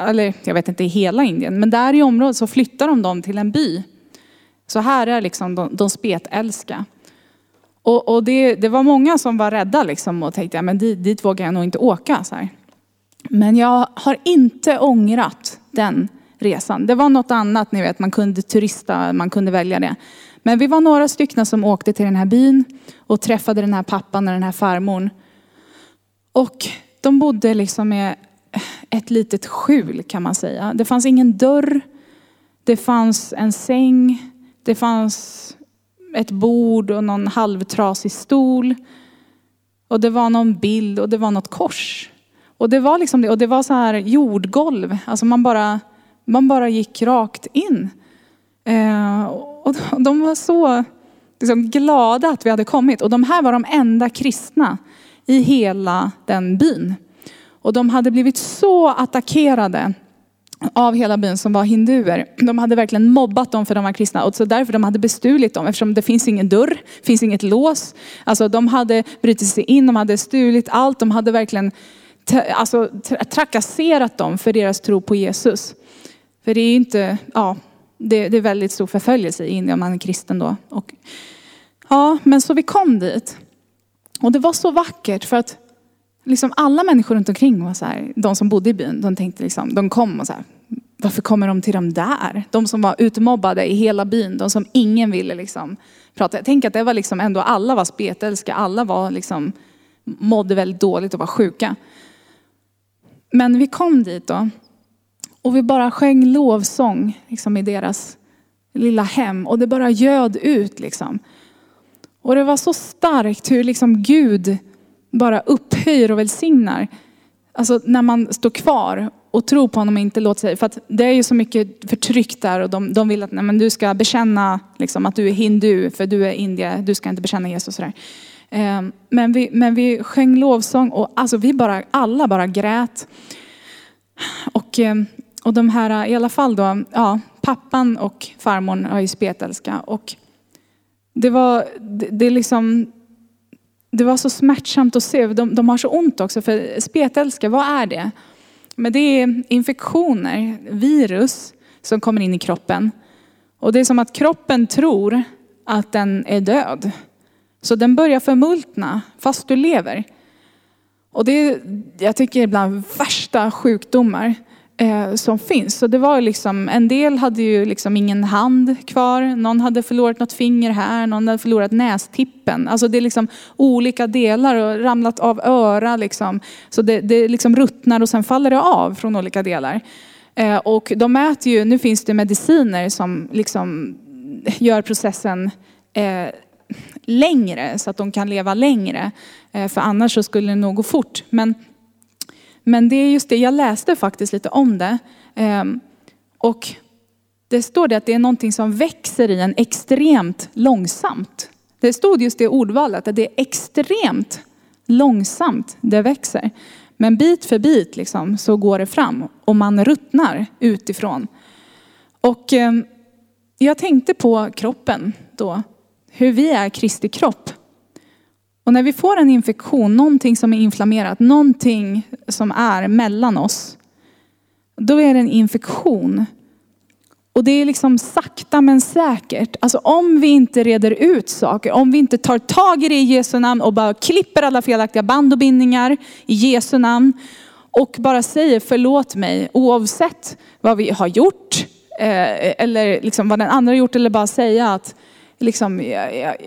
eller jag vet inte i hela Indien, men där i området så flyttar de dem till en by. Så här är liksom de, de spetälska. Och, och det, det, var många som var rädda liksom och tänkte, ja, men dit, dit vågar jag nog inte åka. Så här. Men jag har inte ångrat den resan. Det var något annat, ni vet, man kunde turista, man kunde välja det. Men vi var några stycken som åkte till den här byn och träffade den här pappan och den här farmorn. Och de bodde liksom med ett litet skjul kan man säga. Det fanns ingen dörr. Det fanns en säng. Det fanns ett bord och någon halvtrasig stol. Och det var någon bild och det var något kors. Och det var liksom det, och det var så här jordgolv. Alltså man bara, man bara gick rakt in. Eh, och de var så, liksom glada att vi hade kommit. Och de här var de enda kristna i hela den byn. Och de hade blivit så attackerade av hela byn som var hinduer. De hade verkligen mobbat dem för de var kristna och så därför de hade bestulit dem eftersom det finns ingen dörr, finns inget lås. Alltså de hade brutit sig in, de hade stulit allt, de hade verkligen alltså, trakasserat dem för deras tro på Jesus. För det är ju inte, ja, det, det är väldigt stor förföljelse i Indien om man är kristen då. Och, ja, men så vi kom dit. Och det var så vackert för att liksom alla människor runt omkring var så här, de som bodde i byn, de tänkte liksom, de kom och så här, varför kommer de till de där? De som var utmobbade i hela byn, de som ingen ville liksom prata. Jag tänker att det var liksom ändå, alla var spetälska, alla var liksom, mådde väldigt dåligt och var sjuka. Men vi kom dit då. Och vi bara sjöng lovsång liksom, i deras lilla hem. Och det bara göd ut liksom. Och det var så starkt hur liksom Gud bara upphöjer och välsignar. Alltså när man står kvar och tro på honom och inte låta sig. För att det är ju så mycket förtryck där och de, de vill att nej, men du ska bekänna liksom, att du är hindu för du är indier. Du ska inte bekänna Jesus. Sådär. Ehm, men vi, men vi sjöng lovsång och alltså vi bara, alla bara grät. Och, ehm, och de här, i alla fall då, ja, pappan och farmor är ju spetälska. Och det var, det, det liksom, det var så smärtsamt att se. De, de har så ont också, för spetälska, vad är det? Men det är infektioner, virus som kommer in i kroppen. Och det är som att kroppen tror att den är död. Så den börjar förmultna fast du lever. Och det är, jag tycker, bland värsta sjukdomar eh, som finns. Så det var liksom, en del hade ju liksom ingen hand kvar, någon hade förlorat något finger här, någon hade förlorat nästippen. Alltså det är liksom olika delar och ramlat av öra liksom. Så det, det liksom ruttnar och sen faller det av från olika delar. Eh, och de mäter ju, nu finns det mediciner som liksom gör processen eh, längre så att de kan leva längre. Eh, för annars så skulle det nog gå fort. Men, men det är just det, jag läste faktiskt lite om det. Ehm, och det står det att det är någonting som växer i en extremt långsamt. Det stod just det ordvalet, att det är extremt långsamt det växer. Men bit för bit liksom, så går det fram och man ruttnar utifrån. Och ehm, jag tänkte på kroppen då hur vi är Kristi kropp. Och när vi får en infektion, någonting som är inflammerat, någonting som är mellan oss, då är det en infektion. Och det är liksom sakta men säkert. Alltså om vi inte reder ut saker, om vi inte tar tag i det i Jesu namn och bara klipper alla felaktiga band och bindningar i Jesu namn och bara säger förlåt mig oavsett vad vi har gjort eh, eller liksom vad den andra har gjort eller bara säga att liksom,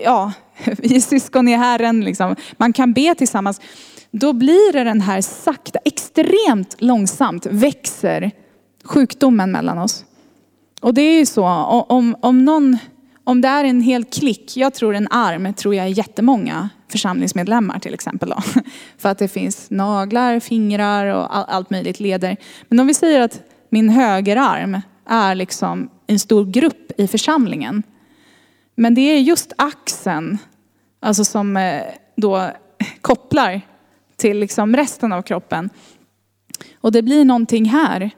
ja, vi är syskon i Herren, liksom. man kan be tillsammans. Då blir det den här sakta, extremt långsamt växer sjukdomen mellan oss. Och det är ju så, om, om, någon, om det är en hel klick, jag tror en arm, tror jag är jättemånga församlingsmedlemmar till exempel. Då. För att det finns naglar, fingrar och allt möjligt leder. Men om vi säger att min högerarm är liksom en stor grupp i församlingen. Men det är just axeln, alltså som eh, då kopplar till liksom resten av kroppen. Och det blir någonting här.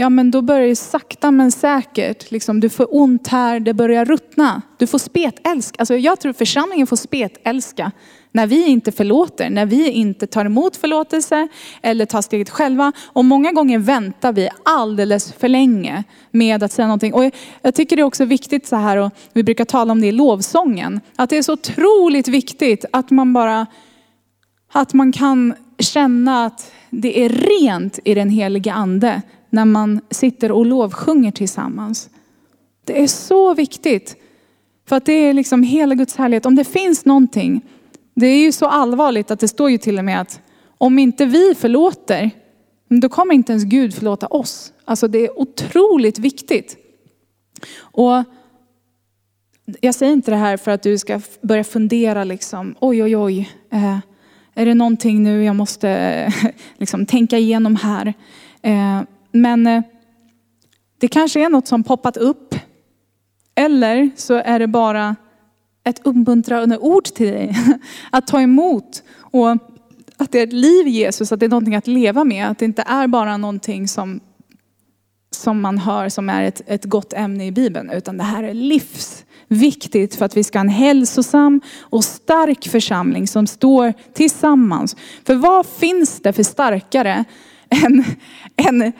Ja men då börjar det sakta men säkert, liksom, du får ont här, det börjar ruttna. Du får spetälska. Alltså jag tror församlingen får spetälska när vi inte förlåter, när vi inte tar emot förlåtelse eller tar steget själva. Och många gånger väntar vi alldeles för länge med att säga någonting. Och jag tycker det är också viktigt så här, och vi brukar tala om det i lovsången, att det är så otroligt viktigt att man bara, att man kan känna att det är rent i den heliga ande när man sitter och lovsjunger tillsammans. Det är så viktigt. För att det är liksom hela Guds härlighet. Om det finns någonting det är ju så allvarligt att det står ju till och med att om inte vi förlåter, då kommer inte ens Gud förlåta oss. Alltså det är otroligt viktigt. Och jag säger inte det här för att du ska börja fundera liksom, oj oj oj, eh, är det någonting nu jag måste liksom, tänka igenom här? Eh, men eh, det kanske är något som poppat upp. Eller så är det bara ett uppmuntrande ord till dig. Att ta emot och att det är ett liv i Jesus, att det är någonting att leva med. Att det inte är bara någonting som, som man hör som är ett, ett gott ämne i Bibeln. Utan det här är livsviktigt för att vi ska ha en hälsosam och stark församling som står tillsammans. För vad finns det för starkare än, än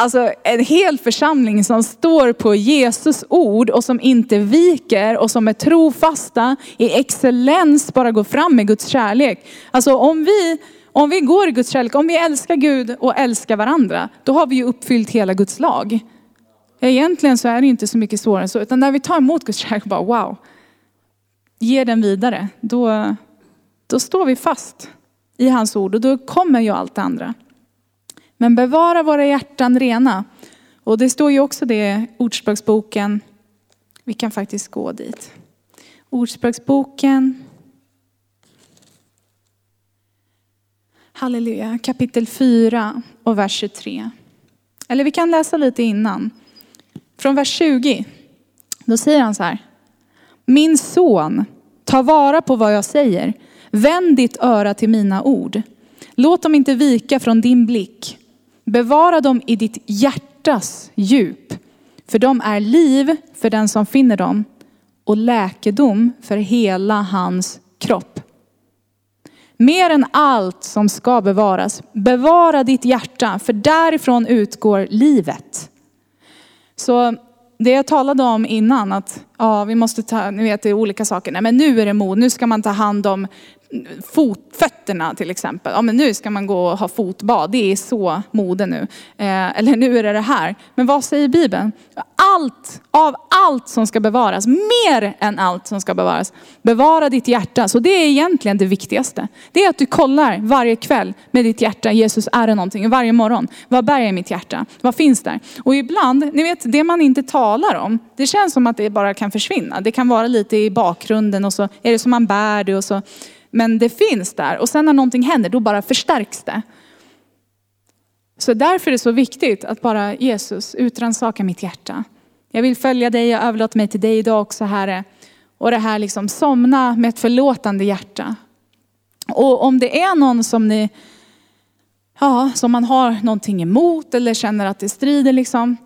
Alltså en hel församling som står på Jesus ord och som inte viker och som är trofasta i excellens bara går fram med Guds kärlek. Alltså om vi, om vi går i Guds kärlek, om vi älskar Gud och älskar varandra, då har vi ju uppfyllt hela Guds lag. Egentligen så är det inte så mycket svårare än så, utan när vi tar emot Guds kärlek bara wow, ger den vidare, då, då står vi fast i hans ord och då kommer ju allt det andra. Men bevara våra hjärtan rena. Och det står ju också det i Ordspråksboken. Vi kan faktiskt gå dit. Ordspråksboken. Halleluja, kapitel 4 och vers 23. Eller vi kan läsa lite innan. Från vers 20. Då säger han så här. Min son, ta vara på vad jag säger. Vänd ditt öra till mina ord. Låt dem inte vika från din blick. Bevara dem i ditt hjärtas djup, för de är liv för den som finner dem och läkedom för hela hans kropp. Mer än allt som ska bevaras, bevara ditt hjärta, för därifrån utgår livet. Så det jag talade om innan, att ja, vi måste ta, ni vet det är olika saker. Nej, men nu är det mod, nu ska man ta hand om fot, fötterna till exempel. Ja men nu ska man gå och ha fotbad, det är så mode nu. Eh, eller nu är det det här. Men vad säger Bibeln? Allt, av allt som ska bevaras, mer än allt som ska bevaras. Bevara ditt hjärta. Så det är egentligen det viktigaste. Det är att du kollar varje kväll med ditt hjärta, Jesus är det någonting? Varje morgon, vad bär jag i mitt hjärta? Vad finns där? Och ibland, ni vet det man inte talar om, det känns som att det bara kan försvinna. Det kan vara lite i bakgrunden och så är det som man bär det och så men det finns där och sen när någonting händer då bara förstärks det. Så därför är det så viktigt att bara Jesus utrannsaka mitt hjärta. Jag vill följa dig, jag överlåter mig till dig idag också Herre. Och det här liksom somna med ett förlåtande hjärta. Och om det är någon som ni, ja, som man har någonting emot eller känner att det strider liksom.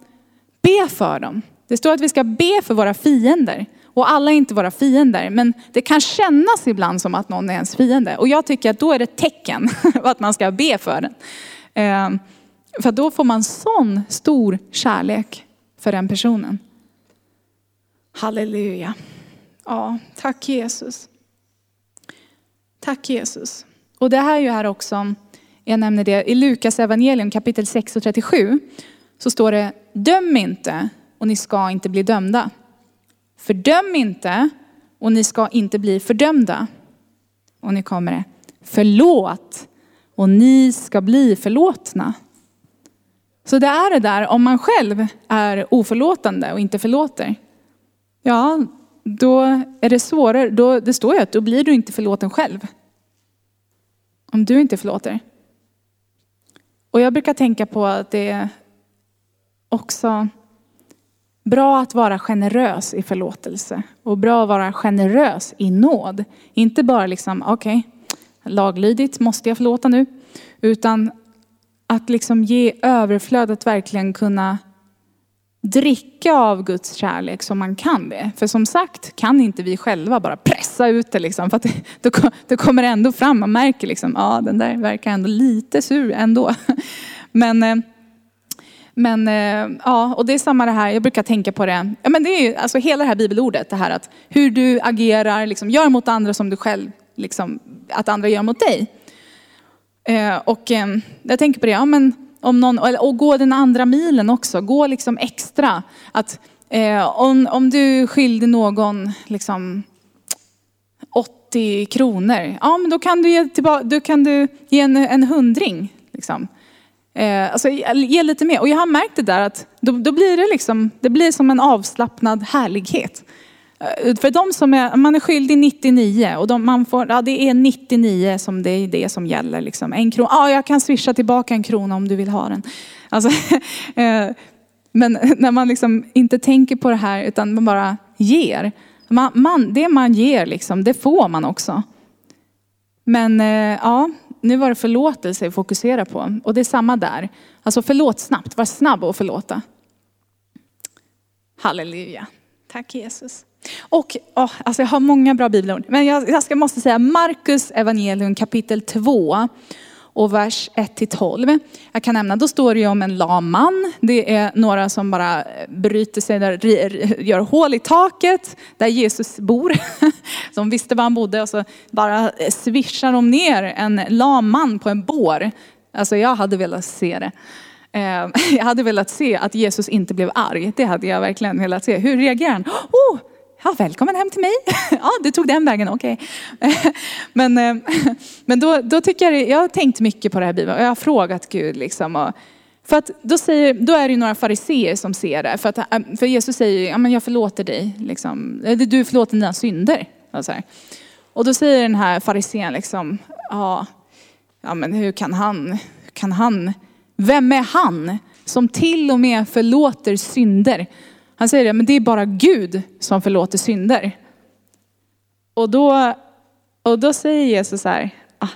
Be för dem. Det står att vi ska be för våra fiender. Och alla är inte våra fiender, men det kan kännas ibland som att någon är ens fiende. Och jag tycker att då är det ett tecken på att man ska be för den. Eh, för då får man sån stor kärlek för den personen. Halleluja. Ja, tack Jesus. Tack Jesus. Och det här är ju här också, jag nämner det, i Lukas evangelium kapitel 6 och 37 så står det, döm inte och ni ska inte bli dömda. Fördöm inte och ni ska inte bli fördömda. Och nu kommer det. Förlåt och ni ska bli förlåtna. Så det är det där, om man själv är oförlåtande och inte förlåter. Ja, då är det svårare. Då, det står ju att då blir du inte förlåten själv. Om du inte förlåter. Och jag brukar tänka på att det också Bra att vara generös i förlåtelse och bra att vara generös i nåd. Inte bara liksom, okej, okay, laglydigt måste jag förlåta nu. Utan att liksom ge överflöd att verkligen kunna dricka av Guds kärlek som man kan det. För som sagt kan inte vi själva bara pressa ut det liksom. För att det, då, då kommer det ändå fram, man märker liksom, ja den där verkar ändå lite sur ändå. Men eh, men eh, ja, och det är samma det här, jag brukar tänka på det. Ja, men det är ju alltså hela det här bibelordet, det här att hur du agerar, liksom, gör mot andra som du själv, liksom, att andra gör mot dig. Eh, och eh, jag tänker på det, ja men om någon, och gå den andra milen också, gå liksom extra. Att eh, om, om du skyldig någon liksom 80 kronor, ja men då kan du ge, tillbaka, då kan du ge en, en hundring. Liksom. Eh, alltså, ge lite mer. Och jag har märkt det där att då, då, blir det liksom, det blir som en avslappnad härlighet. Eh, för de som är, man är skyldig 99 och de, man får, ja, det är 99 som det är det som gäller. Liksom. En krona, ja jag kan swisha tillbaka en krona om du vill ha den. Alltså, eh, men när man liksom inte tänker på det här utan man bara ger. Man, man, det man ger, liksom, det får man också. Men eh, ja, nu var det förlåtelse att fokusera på. Och det är samma där. Alltså förlåt snabbt, var snabb att förlåta. Halleluja. Tack Jesus. Och oh, alltså jag har många bra bibelord. Men jag, jag ska, måste säga Markus evangelium kapitel 2 och vers 1-12. Jag kan nämna, då står det ju om en lam man. Det är några som bara bryter sig, där, gör hål i taket där Jesus bor. De visste var han bodde och så bara svischar de ner en lam man på en bår. Alltså jag hade velat se det. Eh, jag hade velat se att Jesus inte blev arg. Det hade jag verkligen velat se. Hur reagerar han? Oh, ja, välkommen hem till mig. Ja, du tog den vägen, okej. Okay. Men, eh, men då, då tycker jag, jag har tänkt mycket på det här Bibeln och jag har frågat Gud liksom. Och, för att då, säger, då är det ju några fariseer som ser det. För, att, eh, för Jesus säger, ja men jag förlåter dig. Liksom. Du förlåter dina synder. Och, och då säger den här farisén liksom, ja, ja men hur kan han, hur kan han, vem är han som till och med förlåter synder? Han säger det, men det är bara Gud som förlåter synder. Och då, och då säger Jesus så här, ah,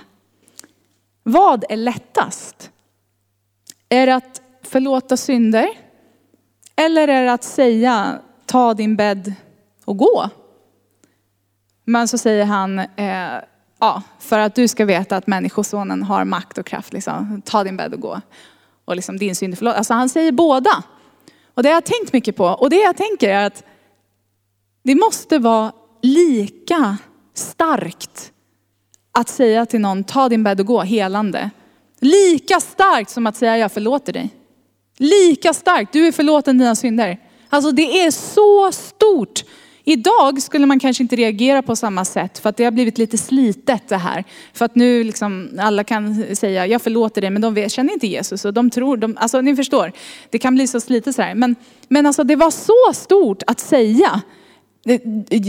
vad är lättast? Är det att förlåta synder? Eller är det att säga, ta din bädd och gå? Men så säger han, eh, ja, för att du ska veta att människosonen har makt och kraft, liksom, ta din bädd och gå. Och liksom din synd är förlåt. Alltså han säger båda. Och det har jag tänkt mycket på. Och det jag tänker är att det måste vara lika starkt att säga till någon, ta din bädd och gå, helande. Lika starkt som att säga, jag förlåter dig. Lika starkt, du är förlåten dina synder. Alltså det är så stort. Idag skulle man kanske inte reagera på samma sätt för att det har blivit lite slitet det här. För att nu liksom alla kan säga, jag förlåter dig, men de känner inte Jesus och de tror, de, alltså ni förstår, det kan bli så slitet så här. Men, men alltså det var så stort att säga,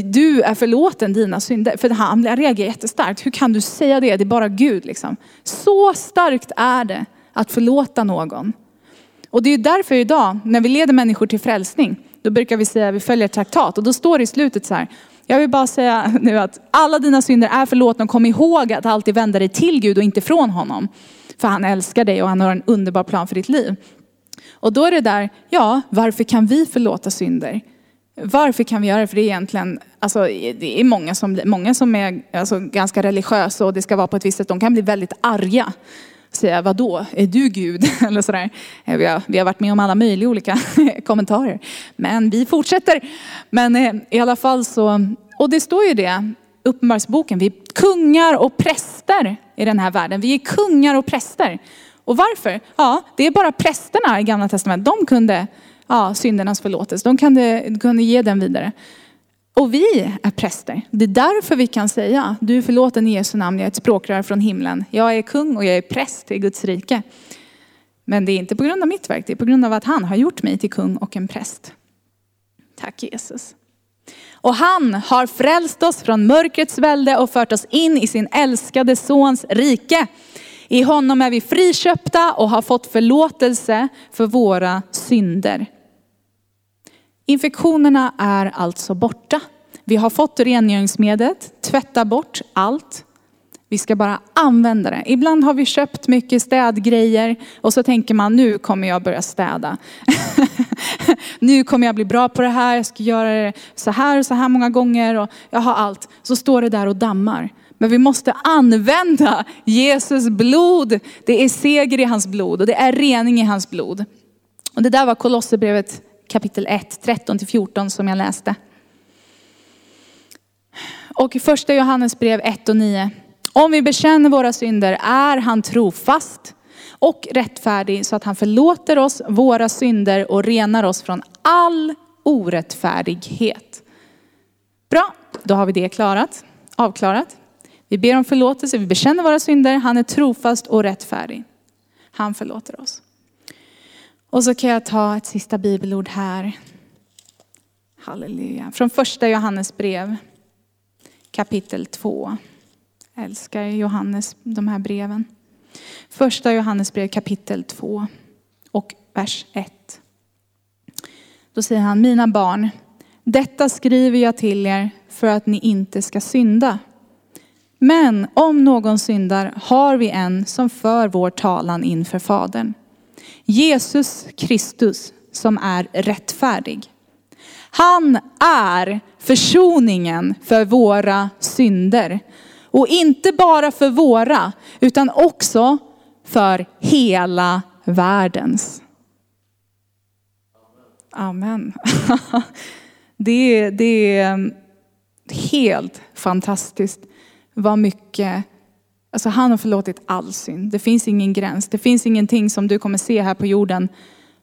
du är förlåten dina synder. För han reagerar jättestarkt. Hur kan du säga det? Det är bara Gud liksom. Så starkt är det att förlåta någon. Och det är därför idag, när vi leder människor till frälsning, då brukar vi säga att vi följer traktat. Och då står det i slutet så här, jag vill bara säga nu att alla dina synder är förlåtna och kom ihåg att alltid vända dig till Gud och inte från honom. För han älskar dig och han har en underbar plan för ditt liv. Och då är det där, ja, varför kan vi förlåta synder? Varför kan vi göra det? För det är egentligen, alltså, det är många som, många som är alltså, ganska religiösa och det ska vara på ett visst sätt. De kan bli väldigt arga säga, vadå, är du Gud? Eller sådär. Eh, vi har, vi har varit med om alla möjliga olika kommentarer. Men vi fortsätter. Men eh, i alla fall så, och det står ju det, Uppenbarelseboken, vi är kungar och präster i den här världen. Vi är kungar och präster. Och varför? Ja, det är bara prästerna i gamla testamentet, de kunde ja, syndernas förlåtelse. De kunde, kunde ge den vidare. Och vi är präster. Det är därför vi kan säga, du är förlåten i Jesu namn, jag är ett språkrör från himlen. Jag är kung och jag är präst i Guds rike. Men det är inte på grund av mitt verk, det är på grund av att han har gjort mig till kung och en präst. Tack Jesus. Och han har frälst oss från mörkrets välde och fört oss in i sin älskade sons rike. I honom är vi friköpta och har fått förlåtelse för våra synder. Infektionerna är alltså borta. Vi har fått rengöringsmedlet, tvätta bort allt. Vi ska bara använda det. Ibland har vi köpt mycket städgrejer och så tänker man nu kommer jag börja städa. nu kommer jag bli bra på det här, jag ska göra det så här och så här många gånger och jag har allt. Så står det där och dammar. Men vi måste använda Jesus blod. Det är seger i hans blod och det är rening i hans blod. Och det där var Kolosserbrevet kapitel 1, 13-14 som jag läste. Och i första Johannes brev 1 och 9. Om vi bekänner våra synder är han trofast och rättfärdig så att han förlåter oss våra synder och renar oss från all orättfärdighet. Bra, då har vi det klarat, avklarat. Vi ber om förlåtelse, vi bekänner våra synder, han är trofast och rättfärdig. Han förlåter oss. Och så kan jag ta ett sista bibelord här. Halleluja. Från första Johannes brev kapitel 2. Jag älskar Johannes, de här breven. Första Johannes brev kapitel 2 och vers 1. Då säger han, mina barn, Detta skriver jag till er för att ni inte ska synda. Men om någon syndar har vi en som för vår talan inför Fadern. Jesus Kristus som är rättfärdig. Han är försoningen för våra synder. Och inte bara för våra, utan också för hela världens. Amen. Det, det är mm, helt fantastiskt vad mycket, alltså han har förlåtit all synd. Det finns ingen gräns. Det finns ingenting som du kommer se här på jorden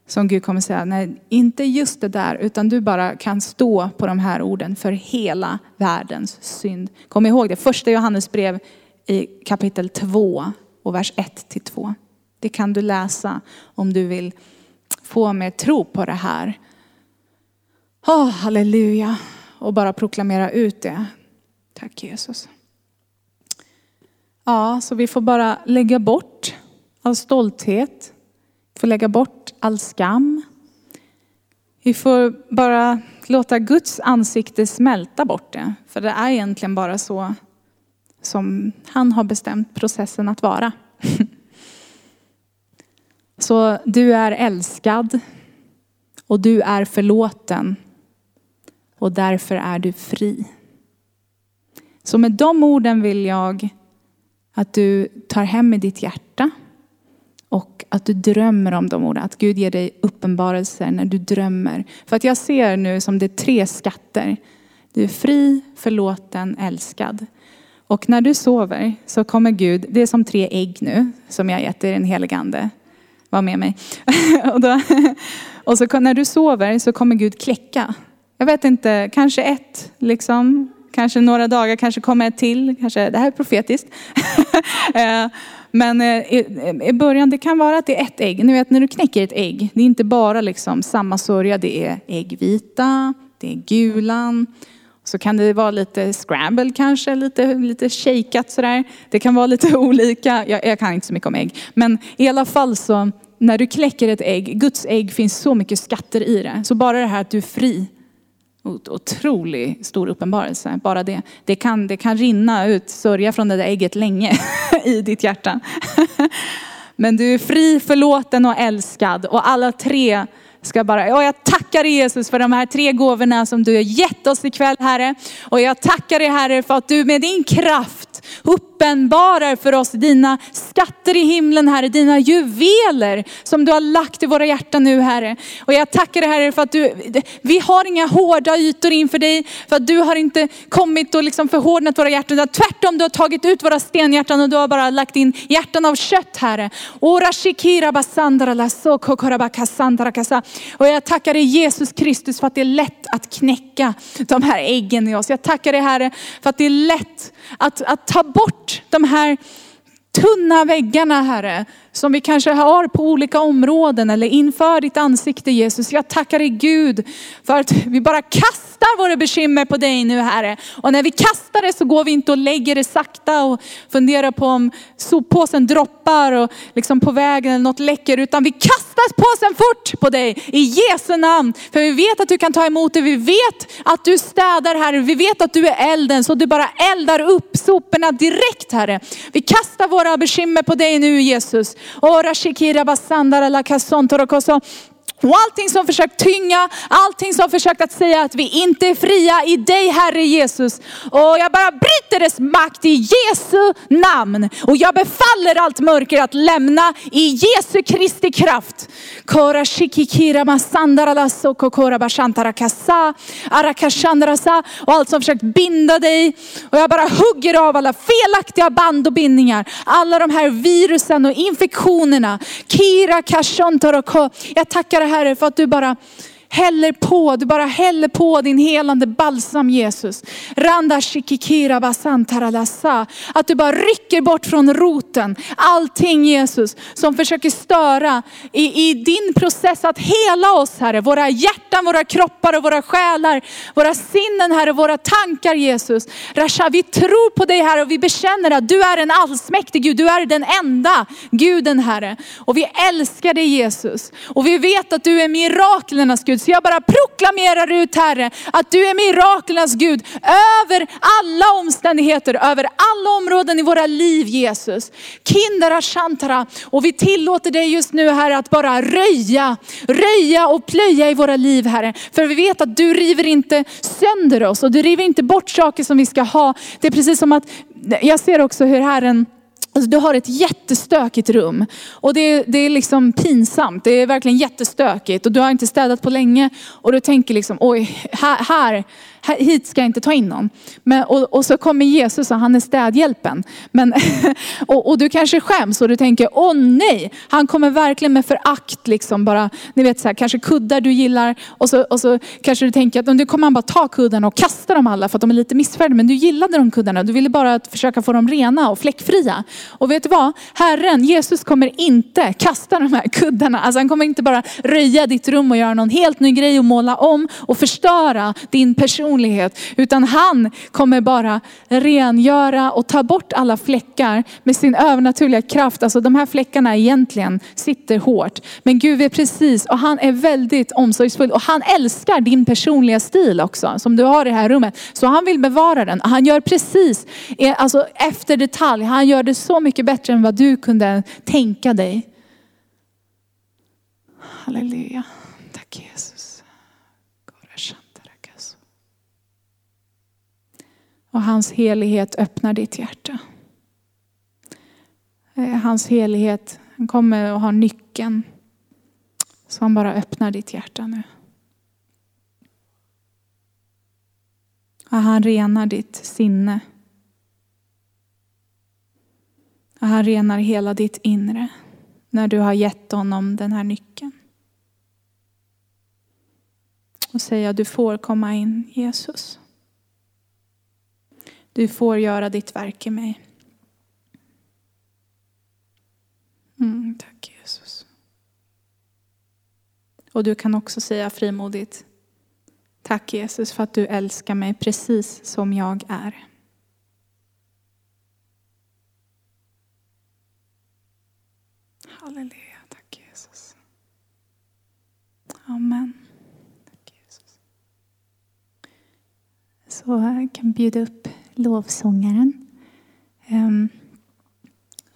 som Gud kommer säga, nej inte just det där, utan du bara kan stå på de här orden för hela världens synd. Kom ihåg det, första Johannes brev i kapitel 2 och vers 1 till 2. Det kan du läsa om du vill få mer tro på det här. Oh, halleluja. Och bara proklamera ut det. Tack Jesus. Ja, så vi får bara lägga bort all stolthet. Vi får lägga bort all skam. Vi får bara låta Guds ansikte smälta bort det. För det är egentligen bara så som han har bestämt processen att vara. Så du är älskad och du är förlåten och därför är du fri. Så med de orden vill jag att du tar hem i ditt hjärta och att du drömmer om de orden. Att Gud ger dig uppenbarelser när du drömmer. För att jag ser nu som det är tre skatter. Du är fri, förlåten, älskad. Och när du sover så kommer Gud, det är som tre ägg nu som jag gett dig den helige ande. Var med mig. och, då, och så när du sover så kommer Gud kläcka. Jag vet inte, kanske ett liksom. Kanske några dagar, kanske kommer ett till. Kanske, det här är profetiskt. Eh, men eh, i början, det kan vara att det är ett ägg. Ni vet när du knäcker ett ägg, det är inte bara liksom samma sörja. Det är äggvita, det är gulan. Så kan det vara lite scramble kanske, lite, lite shakat sådär. Det kan vara lite olika. Jag, jag kan inte så mycket om ägg. Men i alla fall så, när du kläcker ett ägg, Guds ägg finns så mycket skatter i det. Så bara det här att du är fri otroligt stor uppenbarelse. Bara det. Det kan, det kan rinna ut sörja från det där ägget länge i ditt hjärta. Men du är fri, förlåten och älskad. Och alla tre ska bara, och jag tackar dig Jesus för de här tre gåvorna som du har gett oss ikväll Herre. Och jag tackar dig Herre för att du med din kraft uppenbarar för oss dina skatter i himlen Herre, dina juveler som du har lagt i våra hjärtan nu Herre. Och jag tackar dig Herre för att du, vi har inga hårda ytor inför dig, för att du har inte kommit och liksom förhårdnat våra hjärtan, utan tvärtom du har tagit ut våra stenhjärtan och du har bara lagt in hjärtan av kött Herre. Och jag tackar dig Jesus Kristus för att det är lätt att knäcka de här äggen i oss. Jag tackar dig Herre för att det är lätt att, att ta bort de här tunna väggarna Herre som vi kanske har på olika områden eller inför ditt ansikte Jesus. Jag tackar dig Gud för att vi bara kastar våra bekymmer på dig nu Herre. Och när vi kastar det så går vi inte och lägger det sakta och funderar på om soppåsen droppar och liksom på vägen eller något läcker. Utan vi kastar påsen fort på dig i Jesu namn. För vi vet att du kan ta emot det. Vi vet att du städar Herre. Vi vet att du är elden så du bara eldar upp soporna direkt Herre. Vi kastar våra bekymmer på dig nu Jesus. Ora shikira basandara la och allting som försökt tynga, allting som försökt att säga att vi inte är fria i dig Herre Jesus. Och jag bara bryter dess makt i Jesu namn. Och jag befaller allt mörker att lämna i Jesu Kristi kraft. Kora shikikira masandara soko kora bashantara kasa, arakashandrasa och allt som försökt binda dig. Och jag bara hugger av alla felaktiga band och bindningar. Alla de här virusen och infektionerna. Kira kashontoroko. Jag tackar dig Herre för att du bara häller på, du bara häller på din helande balsam Jesus. Randa shikikira basantaralasa. Att du bara rycker bort från roten allting Jesus som försöker störa i, i din process att hela oss Herre. Våra hjärtan, våra kroppar och våra själar, våra sinnen Herre, våra tankar Jesus. Rasha, vi tror på dig Herre och vi bekänner att du är en allsmäktig Gud. Du är den enda guden Herre. Och vi älskar dig Jesus. Och vi vet att du är miraklernas Gud jag bara proklamerar ut Herre, att du är miraklernas Gud över alla omständigheter, över alla områden i våra liv Jesus. Kindara shantara. Och vi tillåter dig just nu Herre att bara röja, röja och plöja i våra liv Herre. För vi vet att du river inte sönder oss och du river inte bort saker som vi ska ha. Det är precis som att, jag ser också hur Herren Alltså, du har ett jättestökigt rum och det, det är liksom pinsamt. Det är verkligen jättestökigt och du har inte städat på länge och du tänker liksom, oj, här, här, hit ska jag inte ta in någon. Men, och, och så kommer Jesus och han är städhjälpen. Men, och, och, du kanske skäms och du tänker, åh nej, han kommer verkligen med förakt liksom bara, ni vet så här, kanske kuddar du gillar och så, och så kanske du tänker att nu kommer han bara ta kuddarna och kasta dem alla för att de är lite missfärdiga. Men du gillade de kuddarna, du ville bara att försöka få dem rena och fläckfria. Och vet du vad? Herren, Jesus kommer inte kasta de här kuddarna. Alltså han kommer inte bara röja ditt rum och göra någon helt ny grej och måla om och förstöra din personlighet. Utan han kommer bara rengöra och ta bort alla fläckar med sin övernaturliga kraft. Alltså de här fläckarna egentligen sitter hårt. Men Gud är precis och han är väldigt omsorgsfull och han älskar din personliga stil också som du har i det här rummet. Så han vill bevara den. Han gör precis eh, alltså efter detalj. Han gör det så mycket bättre än vad du kunde tänka dig. Halleluja. Tack Jesus. Och hans helighet öppnar ditt hjärta. Eh, hans helighet, han kommer att ha nyckeln. Så han bara öppnar ditt hjärta nu. Och han renar ditt sinne. Och han renar hela ditt inre när du har gett honom den här nyckeln. Och säga du får komma in Jesus. Du får göra ditt verk i mig. Mm, tack Jesus. Och du kan också säga frimodigt, tack Jesus för att du älskar mig precis som jag är. Halleluja, tack Jesus. Amen. Tack Jesus. Så jag kan bjuda upp lovsångaren. Um,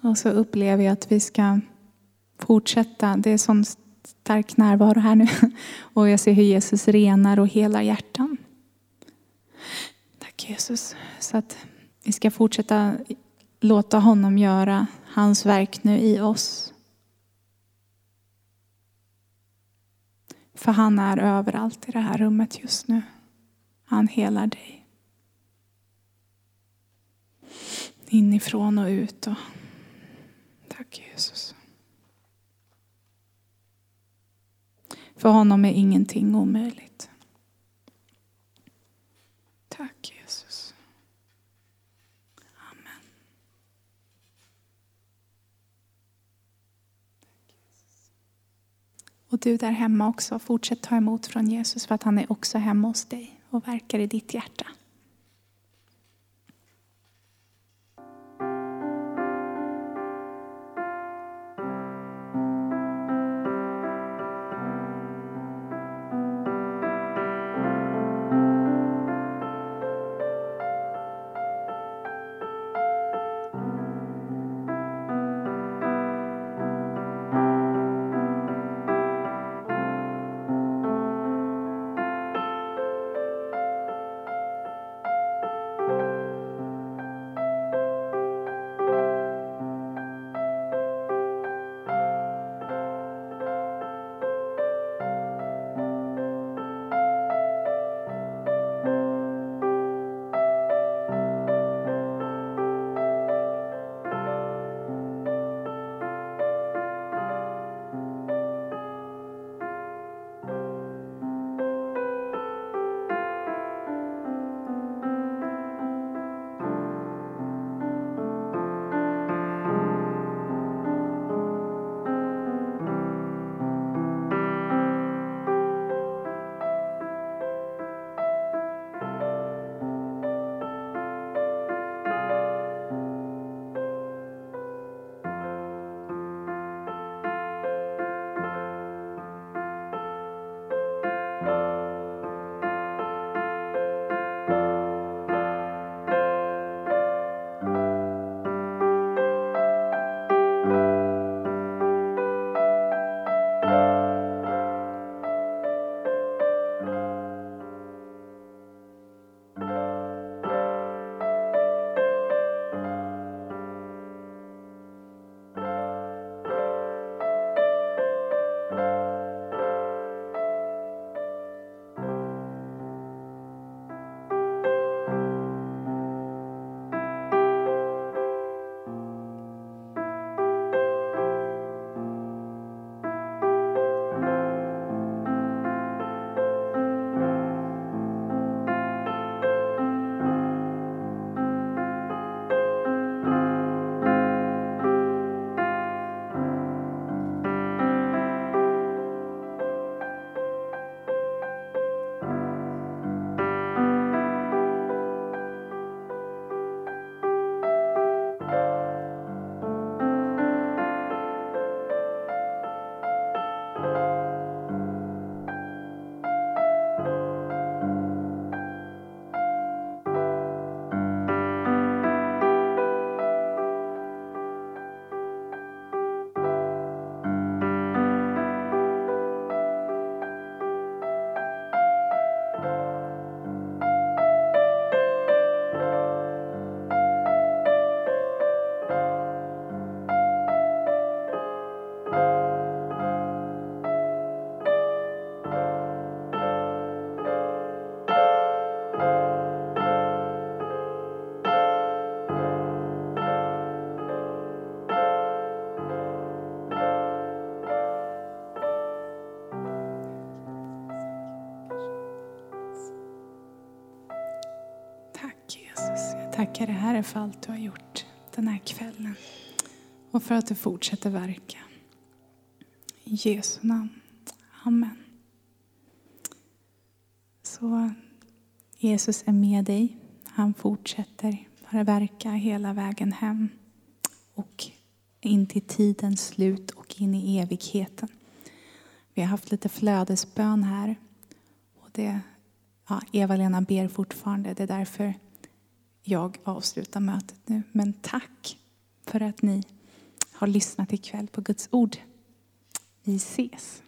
och så upplever jag att vi ska fortsätta. Det är sån stark närvaro här nu. Och jag ser hur Jesus renar och helar hjärtan. Tack Jesus. Så att vi ska fortsätta låta honom göra hans verk nu i oss. För han är överallt i det här rummet just nu. Han helar dig. Inifrån och ut. Och... Tack Jesus. För honom är ingenting omöjligt. Tack Jesus. Amen. Och du där hemma också, fortsätt ta emot från Jesus för att han är också hemma hos dig och verkar i ditt hjärta. Tackar dig Herre för allt du har gjort den här kvällen. Och för att du fortsätter verka. I Jesu namn. Amen. Så Jesus är med dig. Han fortsätter bara verka hela vägen hem. Och in till tidens slut och in i evigheten. Vi har haft lite flödesbön här. Och det, ja, Eva-Lena ber fortfarande. Det är därför jag avslutar mötet nu. Men tack för att ni har lyssnat ikväll på Guds ord. Vi ses.